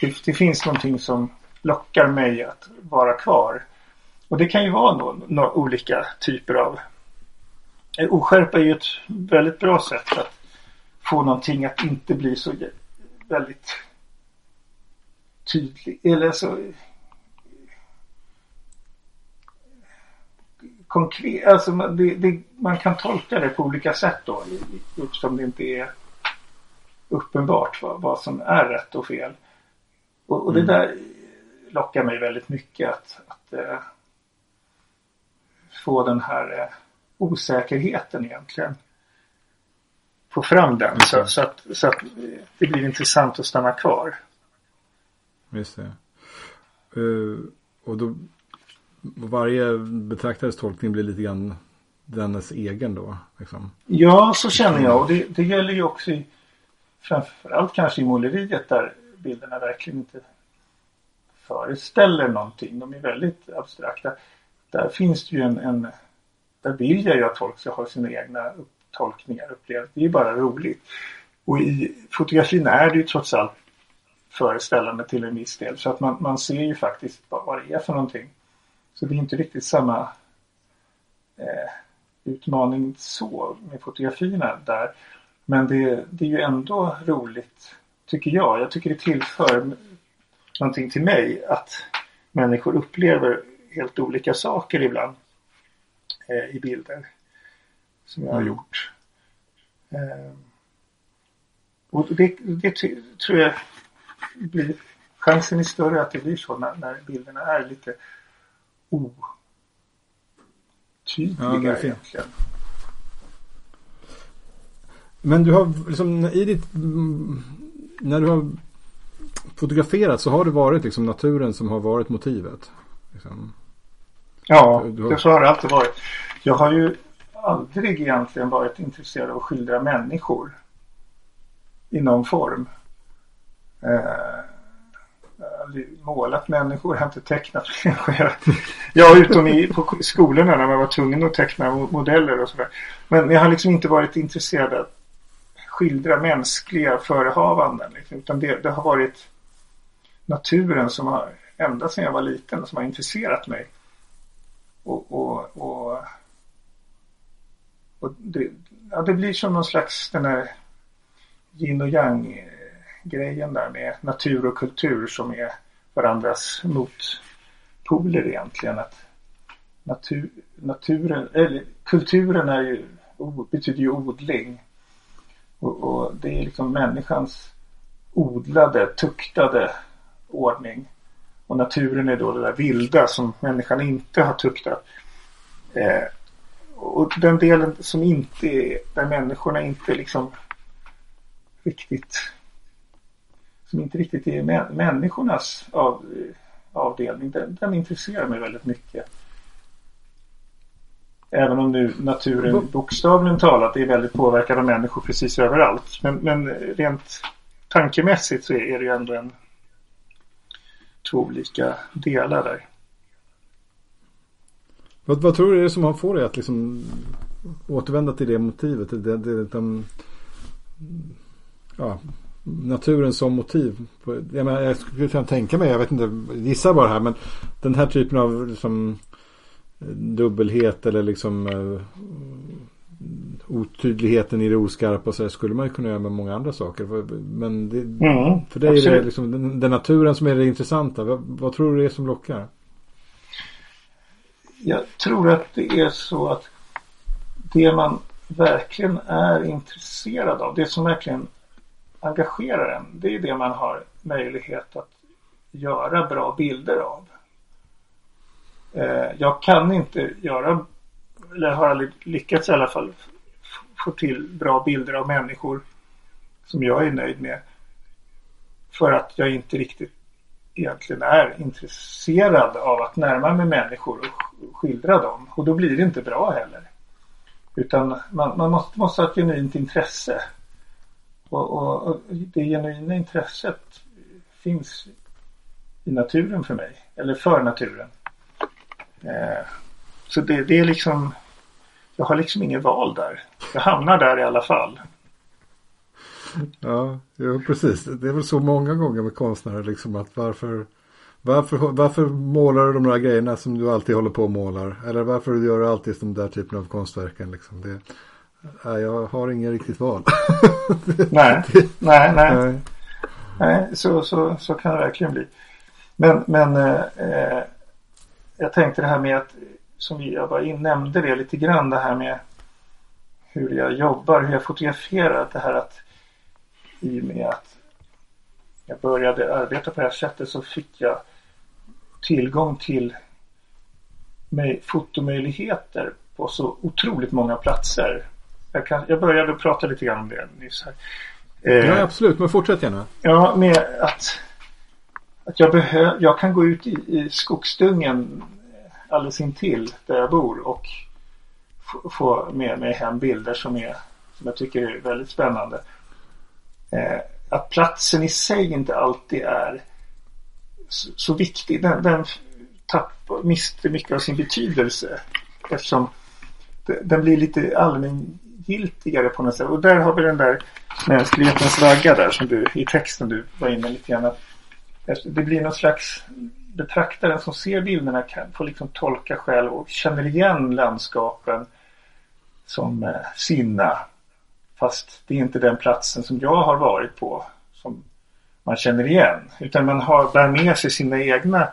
det, det finns någonting som lockar mig att vara kvar. Och det kan ju vara några olika typer av Oskärpa är ju ett väldigt bra sätt att få någonting att inte bli så väldigt tydlig. Eller så konkret. Alltså det, det, man kan tolka det på olika sätt då. Eftersom det inte är uppenbart vad, vad som är rätt och fel. Och, och det mm. där lockar mig väldigt mycket att, att äh, få den här äh, osäkerheten egentligen. Få fram den så, så, att, så att det blir intressant att stanna kvar. Just det. Uh, och då varje betraktares tolkning blir lite grann dennes egen då? Liksom. Ja, så känner jag. Och det, det gäller ju också i framförallt kanske i måleriet där bilderna verkligen inte föreställer någonting. De är väldigt abstrakta. Där finns det ju en, en där vill jag ju att folk ska ha sina egna tolkningar upplevt. Det är bara roligt. Och i fotografin är det ju trots allt föreställande till en viss del. Så att man, man ser ju faktiskt vad det är för någonting. Så det är inte riktigt samma eh, utmaning så med fotografierna där. Men det, det är ju ändå roligt tycker jag. Jag tycker det tillför någonting till mig att människor upplever helt olika saker ibland eh, i bilder som jag har mm. gjort. Eh, och det, det tror jag blir chansen är större att det blir så när, när bilderna är lite otydliga ja, egentligen. Men du har liksom i ditt när du har fotograferat så har det varit liksom naturen som har varit motivet? Liksom. Ja, du, du har... så har det alltid varit. Jag har ju aldrig egentligen varit intresserad av att skildra människor i någon form. Eh, aldrig målat människor, jag har inte tecknat människor. ja, utom i, på skolorna när man var tvungen att teckna modeller och sådär. Men jag har liksom inte varit intresserad av att skildra mänskliga förehavanden. Liksom, utan det, det har varit naturen som har, ända sedan jag var liten, som har intresserat mig. Och, och, och, och det, ja, det blir som någon slags den här yin och yang grejen där med natur och kultur som är varandras motpoler egentligen. Att natur, naturen, eller kulturen är ju, betyder ju odling. Och, och det är liksom människans odlade, tuktade ordning. Och naturen är då det där vilda som människan inte har tuktat. Eh, och den delen som inte är, där människorna inte liksom riktigt som inte riktigt är människornas av, avdelning. Den, den intresserar mig väldigt mycket. Även om nu naturen bokstavligen talat är väldigt påverkad av människor precis överallt. Men, men rent tankemässigt så är det ju ändå en två olika delar där. Vad, vad tror du är det som får dig att liksom återvända till det motivet? Det, det, det, de, ja, naturen som motiv. Jag, menar, jag skulle kunna tänka mig, jag vet inte, gissa bara här, men den här typen av liksom, dubbelhet eller liksom uh, otydligheten i det oskarpa så skulle man ju kunna göra med många andra saker. Men det, mm, för dig absolut. är det liksom den, den, naturen som är det intressanta. Vad, vad, tror du det är som lockar? Jag tror att det är så att det man verkligen är intresserad av, det som verkligen engagerar en, det är det man har möjlighet att göra bra bilder av. Eh, jag kan inte göra, eller har aldrig lyckats i alla fall, få till bra bilder av människor som jag är nöjd med. För att jag inte riktigt egentligen är intresserad av att närma mig människor och skildra dem. Och då blir det inte bra heller. Utan man, man måste, måste ha ett genuint intresse. Och, och, och, det genuina intresset finns i naturen för mig. Eller för naturen. Eh, så det, det är liksom jag har liksom inget val där. Jag hamnar där i alla fall. Ja, ja, precis. Det är väl så många gånger med konstnärer liksom att varför, varför, varför målar du de där grejerna som du alltid håller på och målar? Eller varför gör du alltid de där typen av konstverken liksom? Det, nej, jag har inget riktigt val. nej, nej, nej. Nej, så, så, så kan det verkligen bli. Men, men eh, jag tänkte det här med att som jag bara nämnde det lite grann det här med hur jag jobbar, hur jag fotograferar. Det här att i och med att jag började arbeta på det här sättet så fick jag tillgång till fotomöjligheter på så otroligt många platser. Jag, kan, jag började prata lite grann om det nyss här. Eh, ja absolut, men fortsätt gärna. Ja, med att, att jag, behö, jag kan gå ut i, i skogsdungen alldeles intill där jag bor och få med mig hem bilder som, är, som jag tycker är väldigt spännande. eh, att platsen i sig inte alltid är så, så viktig. Den, den tappar, mister mycket av sin betydelse eftersom den blir lite giltigare på något sätt. Och där har vi den där mänsklighetens vagga där som du i texten du var inne lite grann. Det blir någon slags betraktaren som ser bilderna kan få liksom tolka själv och känner igen landskapen som eh, sina. Fast det är inte den platsen som jag har varit på som man känner igen. Utan man har, bär med sig sina egna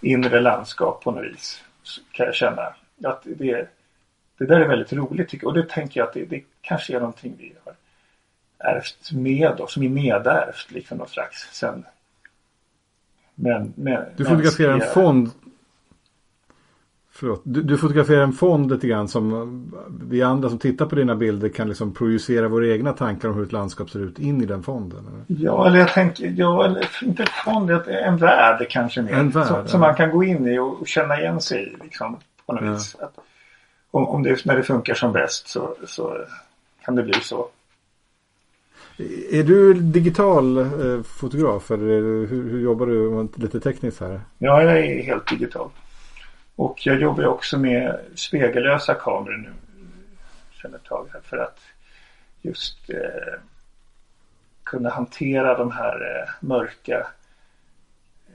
inre landskap på något vis. Kan jag känna. Att det, det där är väldigt roligt tycker jag. Och det tänker jag att det, det kanske är någonting vi har ärvt med oss. Som är nedärvt liksom något slags sen men, men, du fotograferar en fond. Förlåt. Du, du, fotograferar en fond lite grann som vi andra som tittar på dina bilder kan liksom projicera våra egna tankar om hur ett landskap ser ut in i den fonden. Eller? Ja, eller jag tänker, ja, eller inte en fond, en värld kanske mer. En värld, som, ja. som, man kan gå in i och, och känna igen sig i liksom, på något ja. vis. Att, om, om det, när det funkar som bäst så, så kan det bli så. Är du digital eh, fotograf eller hur, hur, jobbar du lite tekniskt här? Ja, jag är helt digital. Och jag jobbar också med spegellösa kameror nu sedan ett tag här för att just eh, kunna hantera de här eh, mörka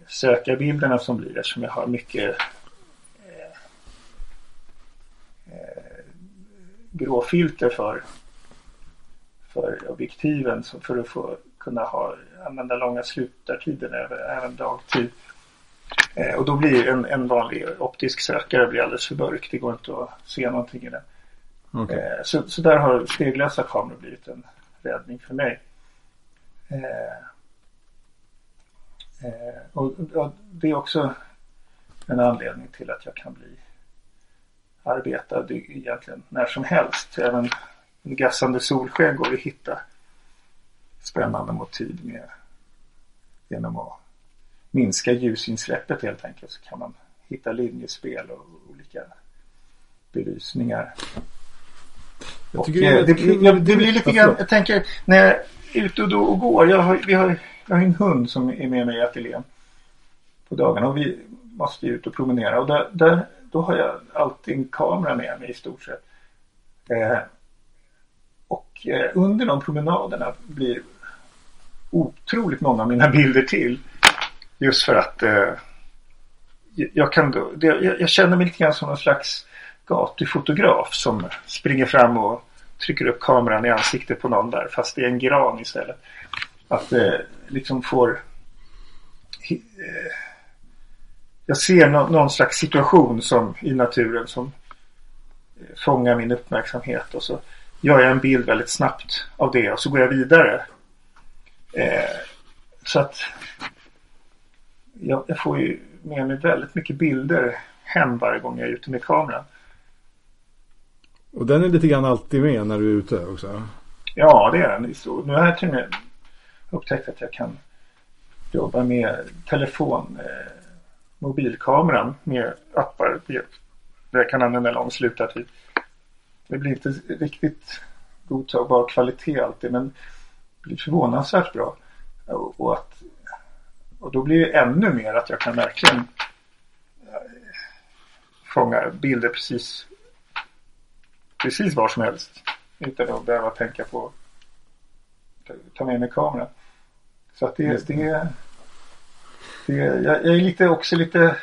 sökarbilderna som blir eftersom jag har mycket eh, eh, gråfilter för för objektiven för att få kunna ha, använda långa slutartider även dagtid. Eh, och då blir en, en vanlig optisk sökare blir alldeles för mörk. Det går inte att se någonting i den. Okay. Eh, så, så där har speglösa kameror blivit en räddning för mig. Eh och, och, det är också en anledning till att jag kan bli arbeta egentligen när som helst. Även en gassande solsken går att hitta spännande motiv med genom att minska ljusinsläppet helt enkelt så kan man hitta linjespel och olika belysningar. Och, eh, det, det, blir, det blir lite grann, jag tänker när jag är ute och, då och går. Jag har, vi har, jag har en hund som är med mig i ateljén på dagarna och vi måste ut och promenera och där, där, då har jag alltid en kamera med mig i stort sett. Eh, och eh, under de promenaderna blir otroligt många av mina bilder till. Just för att eh, jag, kan då, det, jag, jag, känner mig lite grann som någon slags gatufotograf som springer fram och trycker upp kameran i ansiktet på någon där fast det är en gran istället. Att eh, liksom får eh, jag ser no, någon slags situation som i naturen som fångar min uppmärksamhet och så gör jag en bild väldigt snabbt av det och så går jag vidare. Eh, så att jag, jag, får ju med mig väldigt mycket bilder hem varje gång jag är ute med kameran. Och den är lite grann alltid med när du är ute också? Ja, det är den. Nu har jag till och med upptäckt att jag kan jobba med telefon, eh, mobilkameran med appar där jag kan använda lång slutartid det blir inte riktigt godtagbar kvalitet alltid men det blir förvånansvärt bra. Och, att, och då blir det ännu mer att jag kan verkligen eh, fånga bilder precis precis var som helst. Utan att behöva tänka på ta med mig kameran. Så att det, det, det jag, jag är lite också lite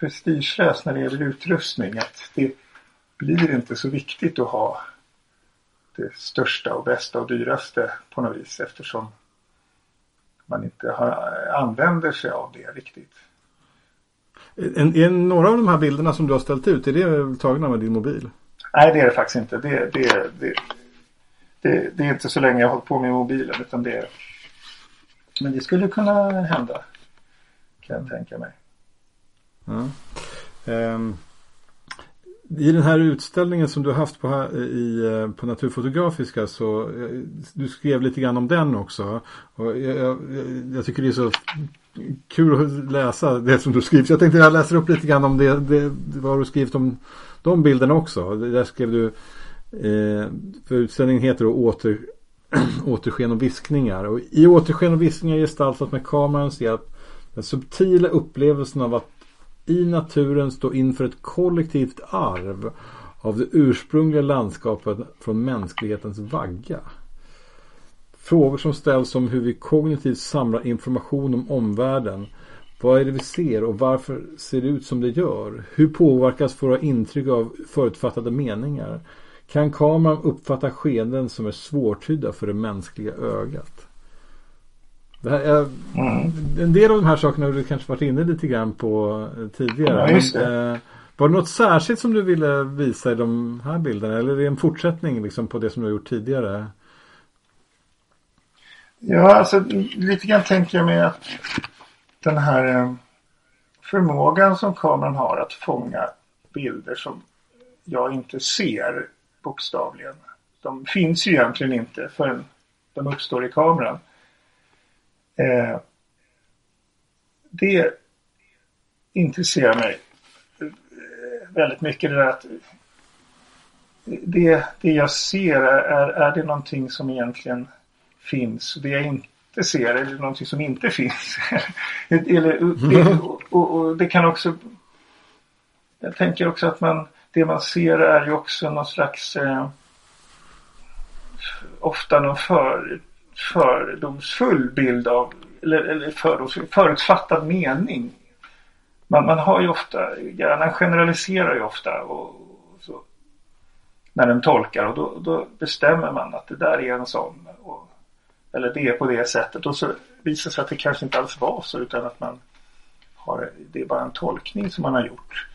prestigelös när det gäller utrustning. Att det, blir inte så viktigt att ha det största och bästa och dyraste på något vis eftersom man inte har, använder sig av det riktigt. Är, är några av de här bilderna som du har ställt ut, är det tagna med din mobil? Nej det är det faktiskt inte. Det, det, det, det, det är inte så länge jag har hållit på med mobilen utan det är men det skulle kunna hända. Kan jag tänka mig. Ja. Um, i den här utställningen som du har haft på, eh, i, eh, på Naturfotografiska så eh, du skrev lite grann om den också. Och jag, jag, jag tycker det är så kul att läsa det som du skriver. Jag tänkte jag läser upp lite grann om det, det vad du skrivit om de bilderna också. Där skrev du eh, för utställningen heter då Åter, återsken och viskningar. Och I återsken och viskningar gestaltas med kamerans hjälp den subtila upplevelsen av att i naturen stå inför ett kollektivt arv av det ursprungliga landskapet från mänsklighetens vagga. Frågor som ställs om hur vi kognitivt samlar information om omvärlden. Vad är det vi ser och varför ser det ut som det gör? Hur påverkas våra intryck av förutfattade meningar? Kan kameran uppfatta skeenden som är svårtydda för det mänskliga ögat? Är, mm. En del av de här sakerna har du kanske varit inne lite grann på eh, tidigare. Ja, men, eh, var det något särskilt som du ville visa i de här bilderna? Eller är det en fortsättning liksom på det som du har gjort tidigare? Ja, alltså lite grann tänker jag mig att den här eh, förmågan som kameran har att fånga bilder som jag inte ser bokstavligen. De finns ju egentligen inte förrän de uppstår i kameran. Eh, det intresserar mig eh, väldigt mycket. Det, där att det, det jag ser, är, är det någonting som egentligen finns? Det jag inte ser, är det någonting som inte finns? Eller, det, och, och, det kan också... Jag tänker också att man, det man ser är ju också någon slags... Eh, ofta någon för, fördomsfull bild av, eller, eller fördomsfull, förutfattad mening. Man, man har ju ofta, hjärnan generaliserar ju ofta och, och så, när den tolkar och då, då, bestämmer man att det där är en sån. Och, eller det är på det sättet och så visar sig att det kanske inte alls var så utan att man har, det är bara en tolkning som man har gjort.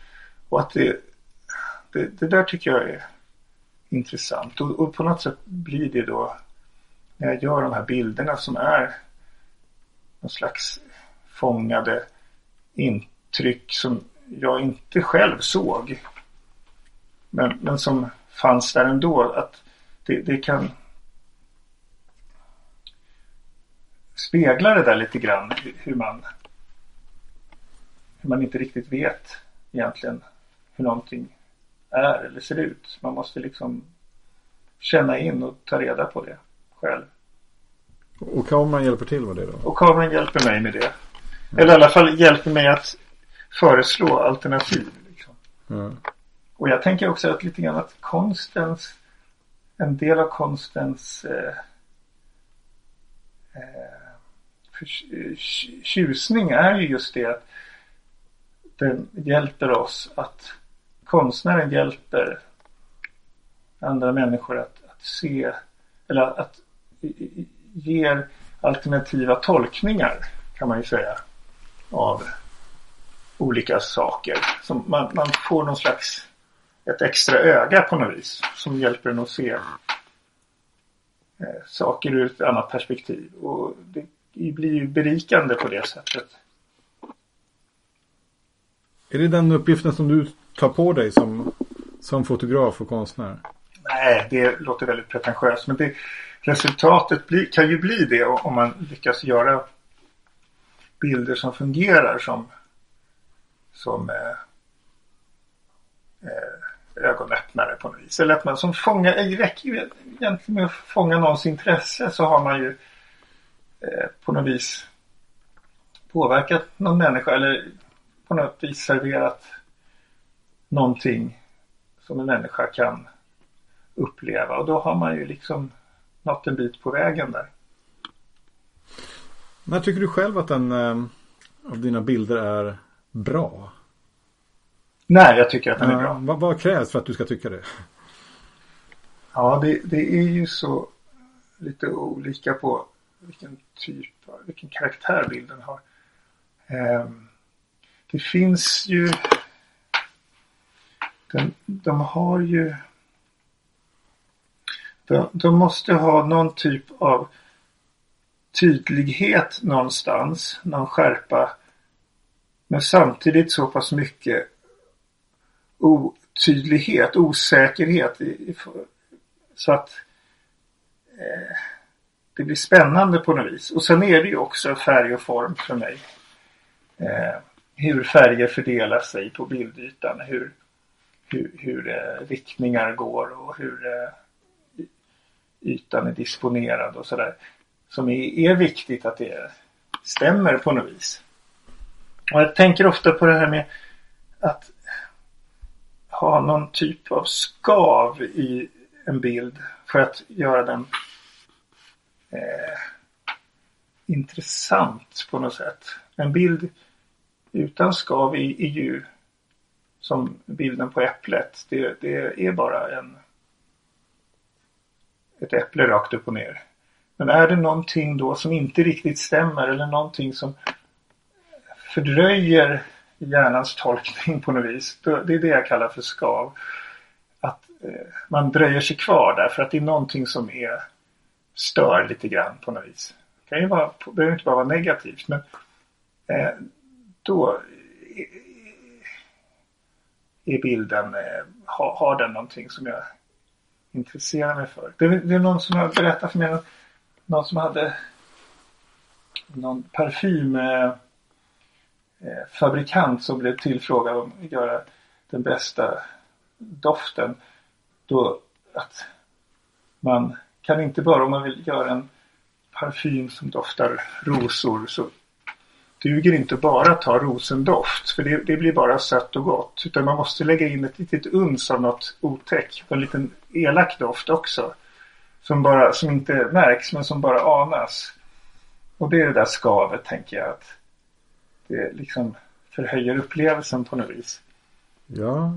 Och att det, det, det där tycker jag är intressant och, och på något sätt blir det då när jag gör de här bilderna som är någon slags fångade intryck som jag inte själv såg. Men, men som fanns där ändå. Att det, det kan spegla det där lite grann. Hur man, hur man inte riktigt vet egentligen hur någonting är eller ser ut. Man måste liksom känna in och ta reda på det själv. Och kameran hjälper till med det då? Och kameran hjälper mig med det. Eller i alla fall hjälper mig att föreslå alternativ. Liksom. Mm. Och jag tänker också att lite grann att konstens en del av konstens eh, eh, tjusning är ju just det att den hjälper oss att konstnären hjälper andra människor att, att se eller att ger alternativa tolkningar kan man ju säga av olika saker. Så man, man får någon slags ett extra öga på något vis som hjälper en att se eh, saker ur ett annat perspektiv. Och det blir ju berikande på det sättet. Är det den uppgiften som du ta på dig som, som fotograf och konstnär? Nej, det låter väldigt pretentiöst. Men det, resultatet bli, kan ju bli det om man lyckas göra bilder som fungerar som, som eh, eh, ögonöppnare på något vis. Eller att man som fångar, det räcker ju egentligen med att fånga någons intresse så har man ju eh, på något vis påverkat någon människa eller på något vis serverat någonting som en människa kan uppleva och då har man ju liksom nått en bit på vägen där. När tycker du själv att en eh, av dina bilder är bra? Nej, jag tycker att den är bra. Vad, vad, krävs för att du ska tycka det? Ja, det, det är ju så lite olika på vilken typ, vilken karaktär bilden har. Eh, det finns ju de, de har ju de, de måste ha någon typ av tydlighet någonstans, någon skärpa. Men samtidigt så pass mycket otydlighet, osäkerhet. så att eh, det blir spännande på något vis. Och sen är det ju också färg och form för mig. Eh, hur färger fördelar sig på bildytan. Hur, hur, hur eh, riktningar går och hur eh, ytan är disponerad och sådär. Som är, är viktigt att det stämmer på något vis. Och jag tänker ofta på det här med att ha någon typ av skav i en bild för att göra den eh, intressant på något sätt. En bild utan skav är, är ju som bilden på äpplet. Det, det är bara en ett äpple rakt upp och ner. Men är det någonting då som inte riktigt stämmer eller någonting som fördröjer hjärnans tolkning på något vis. Det är det jag kallar för skav. Att eh, man dröjer sig kvar där för att det är någonting som är stör lite grann på något vis. Det kan ju vara, behöver inte bara vara negativt men eh, då i bilden, eh, har, har den någonting som jag intresserar mig för. Det, det är någon som har berättat för mig, någon som hade någon parfymfabrikant eh, eh som blev tillfrågad om att göra den bästa doften. Då att man kan inte bara om man vill göra en parfym som doftar rosor så duger inte bara att ta rosendoft för det, det, blir bara sött och gott. Utan man måste lägga in ett litet uns av något otäck. En liten elak doft också. Som, bara, som inte märks men som bara anas. Och det är det där skavet tänker jag. att det liksom förhöjer upplevelsen på något vis. Ja.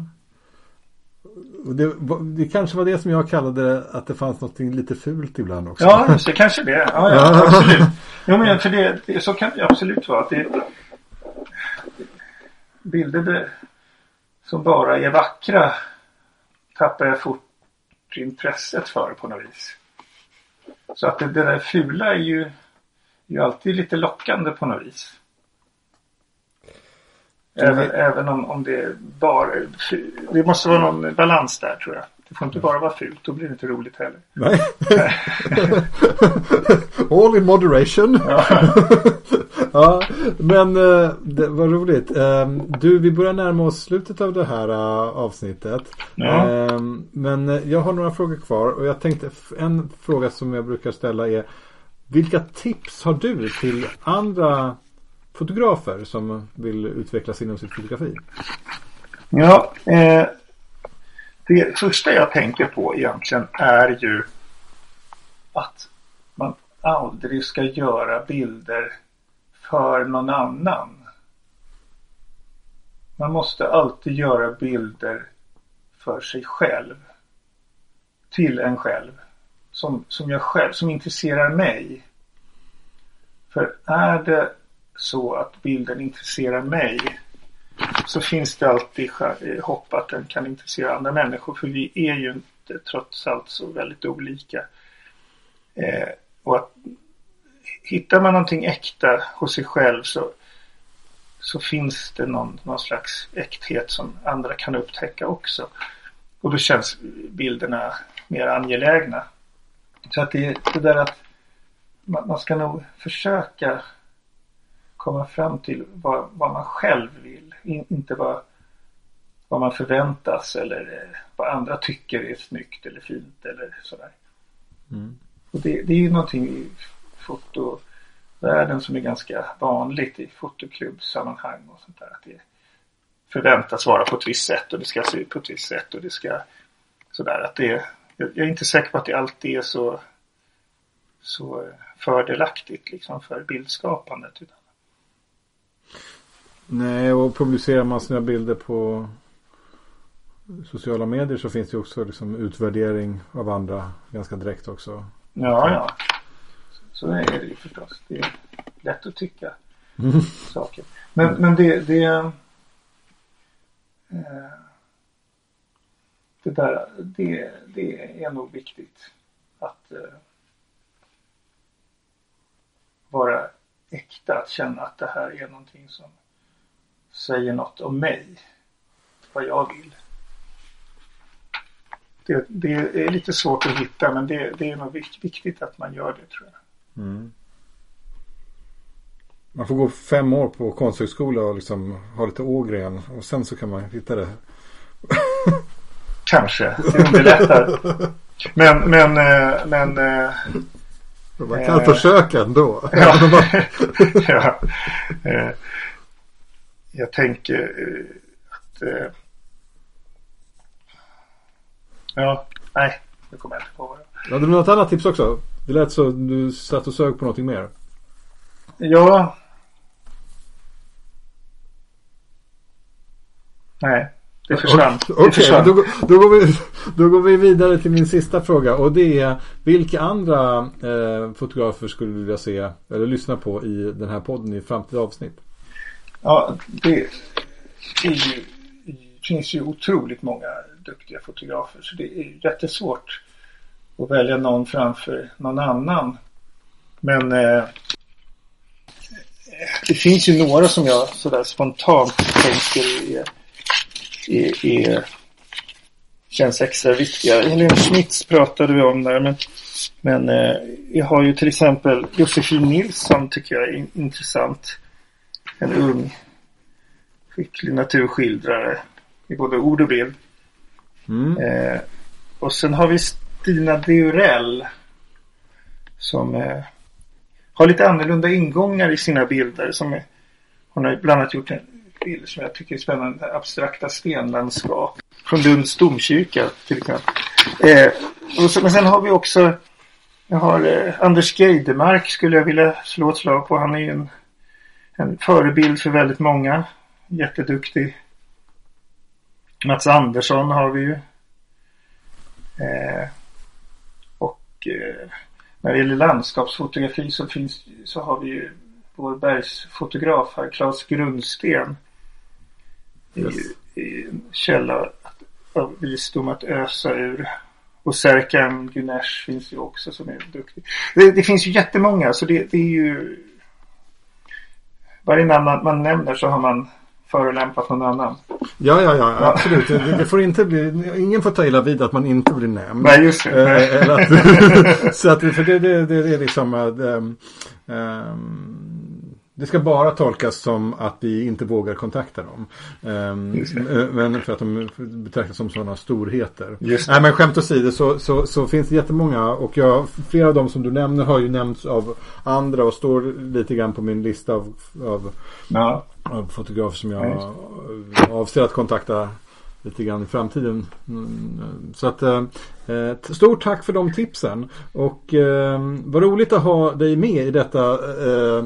Det, det, kanske var det som jag kallade att det fanns något lite fult ibland också. Ja, det. Kanske det. Ja, ja, absolut. Jo, men för det, det, så kan det absolut vara. Att det, bilder som bara är vackra tappar jag fort intresset för på något vis. Så att det, det där fula är ju, ju alltid lite lockande på något vis. Även, även om, om det bara... Det måste vara någon balans där tror jag. Det får inte bara vara fult. Då blir det inte roligt heller. Nej. All in moderation. Ja. ja men uh, det var roligt. Uh, du, vi börjar närma oss slutet av det här uh, avsnittet. Ja. Uh, men jag har några frågor kvar. Och jag tänkte en fråga som jag brukar ställa är. Vilka tips har du till andra fotografer som vill utvecklas inom sitt fotografi? Ja, eh, det första jag tänker på egentligen är ju att man aldrig ska göra bilder för någon annan. Man måste alltid göra bilder för sig själv. Till en själv. Som, som jag själv, som intresserar mig. För är det så att bilden intresserar mig så finns det alltid eh, hopp att den kan intressera andra människor för vi är ju inte trots allt så väldigt olika. Eh, och att hittar man någonting äkta hos sig själv så, så finns det någon, någon slags äkthet som andra kan upptäcka också. Och då känns bilderna mer angelägna. Så att det, det där att man, man ska nog försöka komma fram till vad, vad man själv vill. In, inte vad, vad man förväntas eller eh, vad andra tycker är snyggt eller fint eller sådär. Mm. Och det, det är ju någonting i fotovärlden som är ganska vanligt i fotoklubbsammanhang och sånt där. Att det förväntas vara på ett visst sätt och det ska se ut på ett visst sätt och det ska sådär att det jag är inte säker på att det alltid är så så fördelaktigt liksom för bildskapandet. Utan Nej, och publicerar man sina bilder på sociala medier så finns det också liksom utvärdering av andra ganska direkt också. Ja, ja. Så är det ju förstås. Det är lätt att tycka mm. saker. Men, men det, det, eh, det där, det, det är nog viktigt att eh, vara äkta, att känna att det här är någonting som säger något om mig. Vad jag vill. Det, det är lite svårt att hitta men det, det är nog viktigt att man gör det tror jag. Mm. Man får gå fem år på konsthögskola och liksom ha lite ågren och sen så kan man hitta det. Kanske, det underlättar. Men, men, eh, men... eh, Man kan Eh. försöka ändå. Ja. ja. Jag tänker eh, att... eh, Ja, nej. Nu kommer jag inte på vad det Hade du något annat tips också? Det lät så du satt och sög på någonting mer. Ja. Nej, det försvann. Okej, försvann. då, går- då, går vi, då går vi vidare till min sista fråga. Och det är vilka andra eh, fotografer skulle du vilja se eller lyssna på i den här podden i framtida avsnitt? Ja, det, är ju, det finns ju otroligt många duktiga fotografer så det är jättesvårt att välja någon framför någon annan. Men eh, det finns ju några som jag sådär spontant tänker är, är, är känns extra viktiga. Elin Schmitz pratade vi om där men, men eh, jag har ju till exempel Josefin Nilsson tycker jag är intressant. En ung skicklig naturskildrare i både ord och bild. Mm. Eh, och sen har vi Stina Deurell som eh, har lite annorlunda ingångar i sina bilder. Som är, hon har bland annat gjort en bild som jag tycker är spännande. Abstrakta stenlandskap. Från Lunds domkyrka till exempel. Eh, och så, men sen har vi också jag har eh, Anders Geidemark skulle jag vilja slå ett slag på. Han är ju en, en förebild för väldigt många. Jätteduktig. Mats Andersson har vi ju. Eh, och eh, när det gäller landskapsfotografi så finns så har vi ju vår bergsfotograf här, Claes Grundsten. Yes. är en källa att- av visdom att ösa ur. Och Serkan Güneş finns ju också som är duktig. Det, det finns ju jättemånga så det, det är ju varje namn man, nämner så har man förolämpat någon annan. Ja, ja, ja, absolut. Det, det får inte bli, ingen får ta illa vid att man inte blir nämnd. Nej, just det. Eh, eller att, så att, för det, det, det, är liksom ehm, ehm, det ska bara tolkas som att vi inte vågar kontakta dem. Ehm, eh, men för att de betraktas som sådana storheter. Nej men skämt åsido så, så, så finns det jättemånga och jag, flera av dem som du nämner har ju nämnts av andra och står lite grann på min lista av, av Ja. av fotografer som Ja, jag avser att kontakta lite grann i framtiden. Mm, Så att eh, ett stort tack för de tipsen. Och eh, vad roligt att ha dig med i detta eh,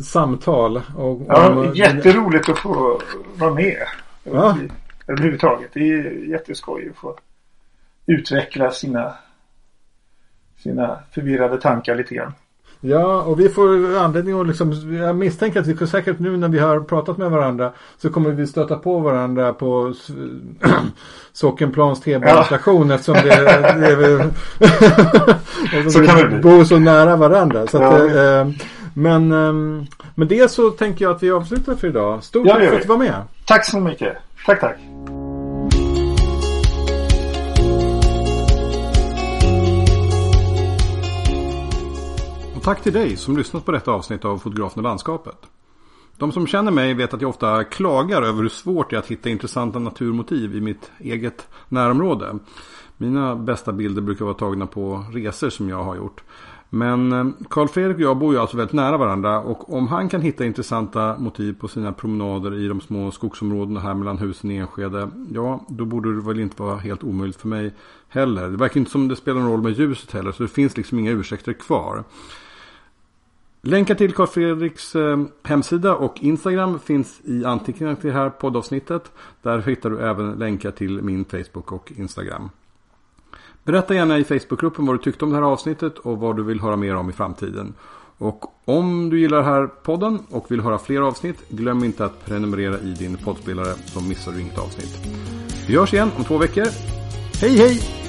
samtal. Och, Ja, om- jätteroligt att få vara med. Ja. Överhuvudtaget. Det är jätteskoj att få utveckla sina, sina förvirrade tankar lite grann. Ja, och vi får anledning att liksom, jag misstänker att vi säkert nu när vi har pratat med varandra så kommer vi stöta på varandra på Sockenplans T-banestation eftersom det, det är vi, Så kan vi bor så nära varandra. Så att, Ja. eh, men eh, med det så tänker jag att vi avslutar för idag. Stort tack för att du var med. Tack så mycket. Tack, tack. Och tack till dig som lyssnat på detta avsnitt av Fotografen och landskapet. De som känner mig vet att jag ofta klagar över hur svårt det är att hitta intressanta naturmotiv i mitt eget närområde. Mina bästa bilder brukar vara tagna på resor som jag har gjort. Men Karl Carl Fredrik och jag bor ju alltså väldigt nära varandra och om han kan hitta intressanta motiv på sina promenader i de små skogsområdena här mellan husen i Enskede. Ja, då borde det väl inte vara helt omöjligt för mig heller. Det verkar inte som det spelar någon roll med ljuset heller så det finns liksom inga ursäkter kvar. Länkar till Carl Fredriks eh, hemsida och Instagram finns i anteckningarna till det här poddavsnittet. Där hittar du även länkar till min Facebook och Instagram. Berätta gärna i Facebookgruppen vad du tyckte om det här avsnittet och vad du vill höra mer om i framtiden. Och om du gillar den här podden och vill höra fler avsnitt, glöm inte att prenumerera i din poddspelare så missar du inget avsnitt. Vi hörs igen om två veckor. Hej hej!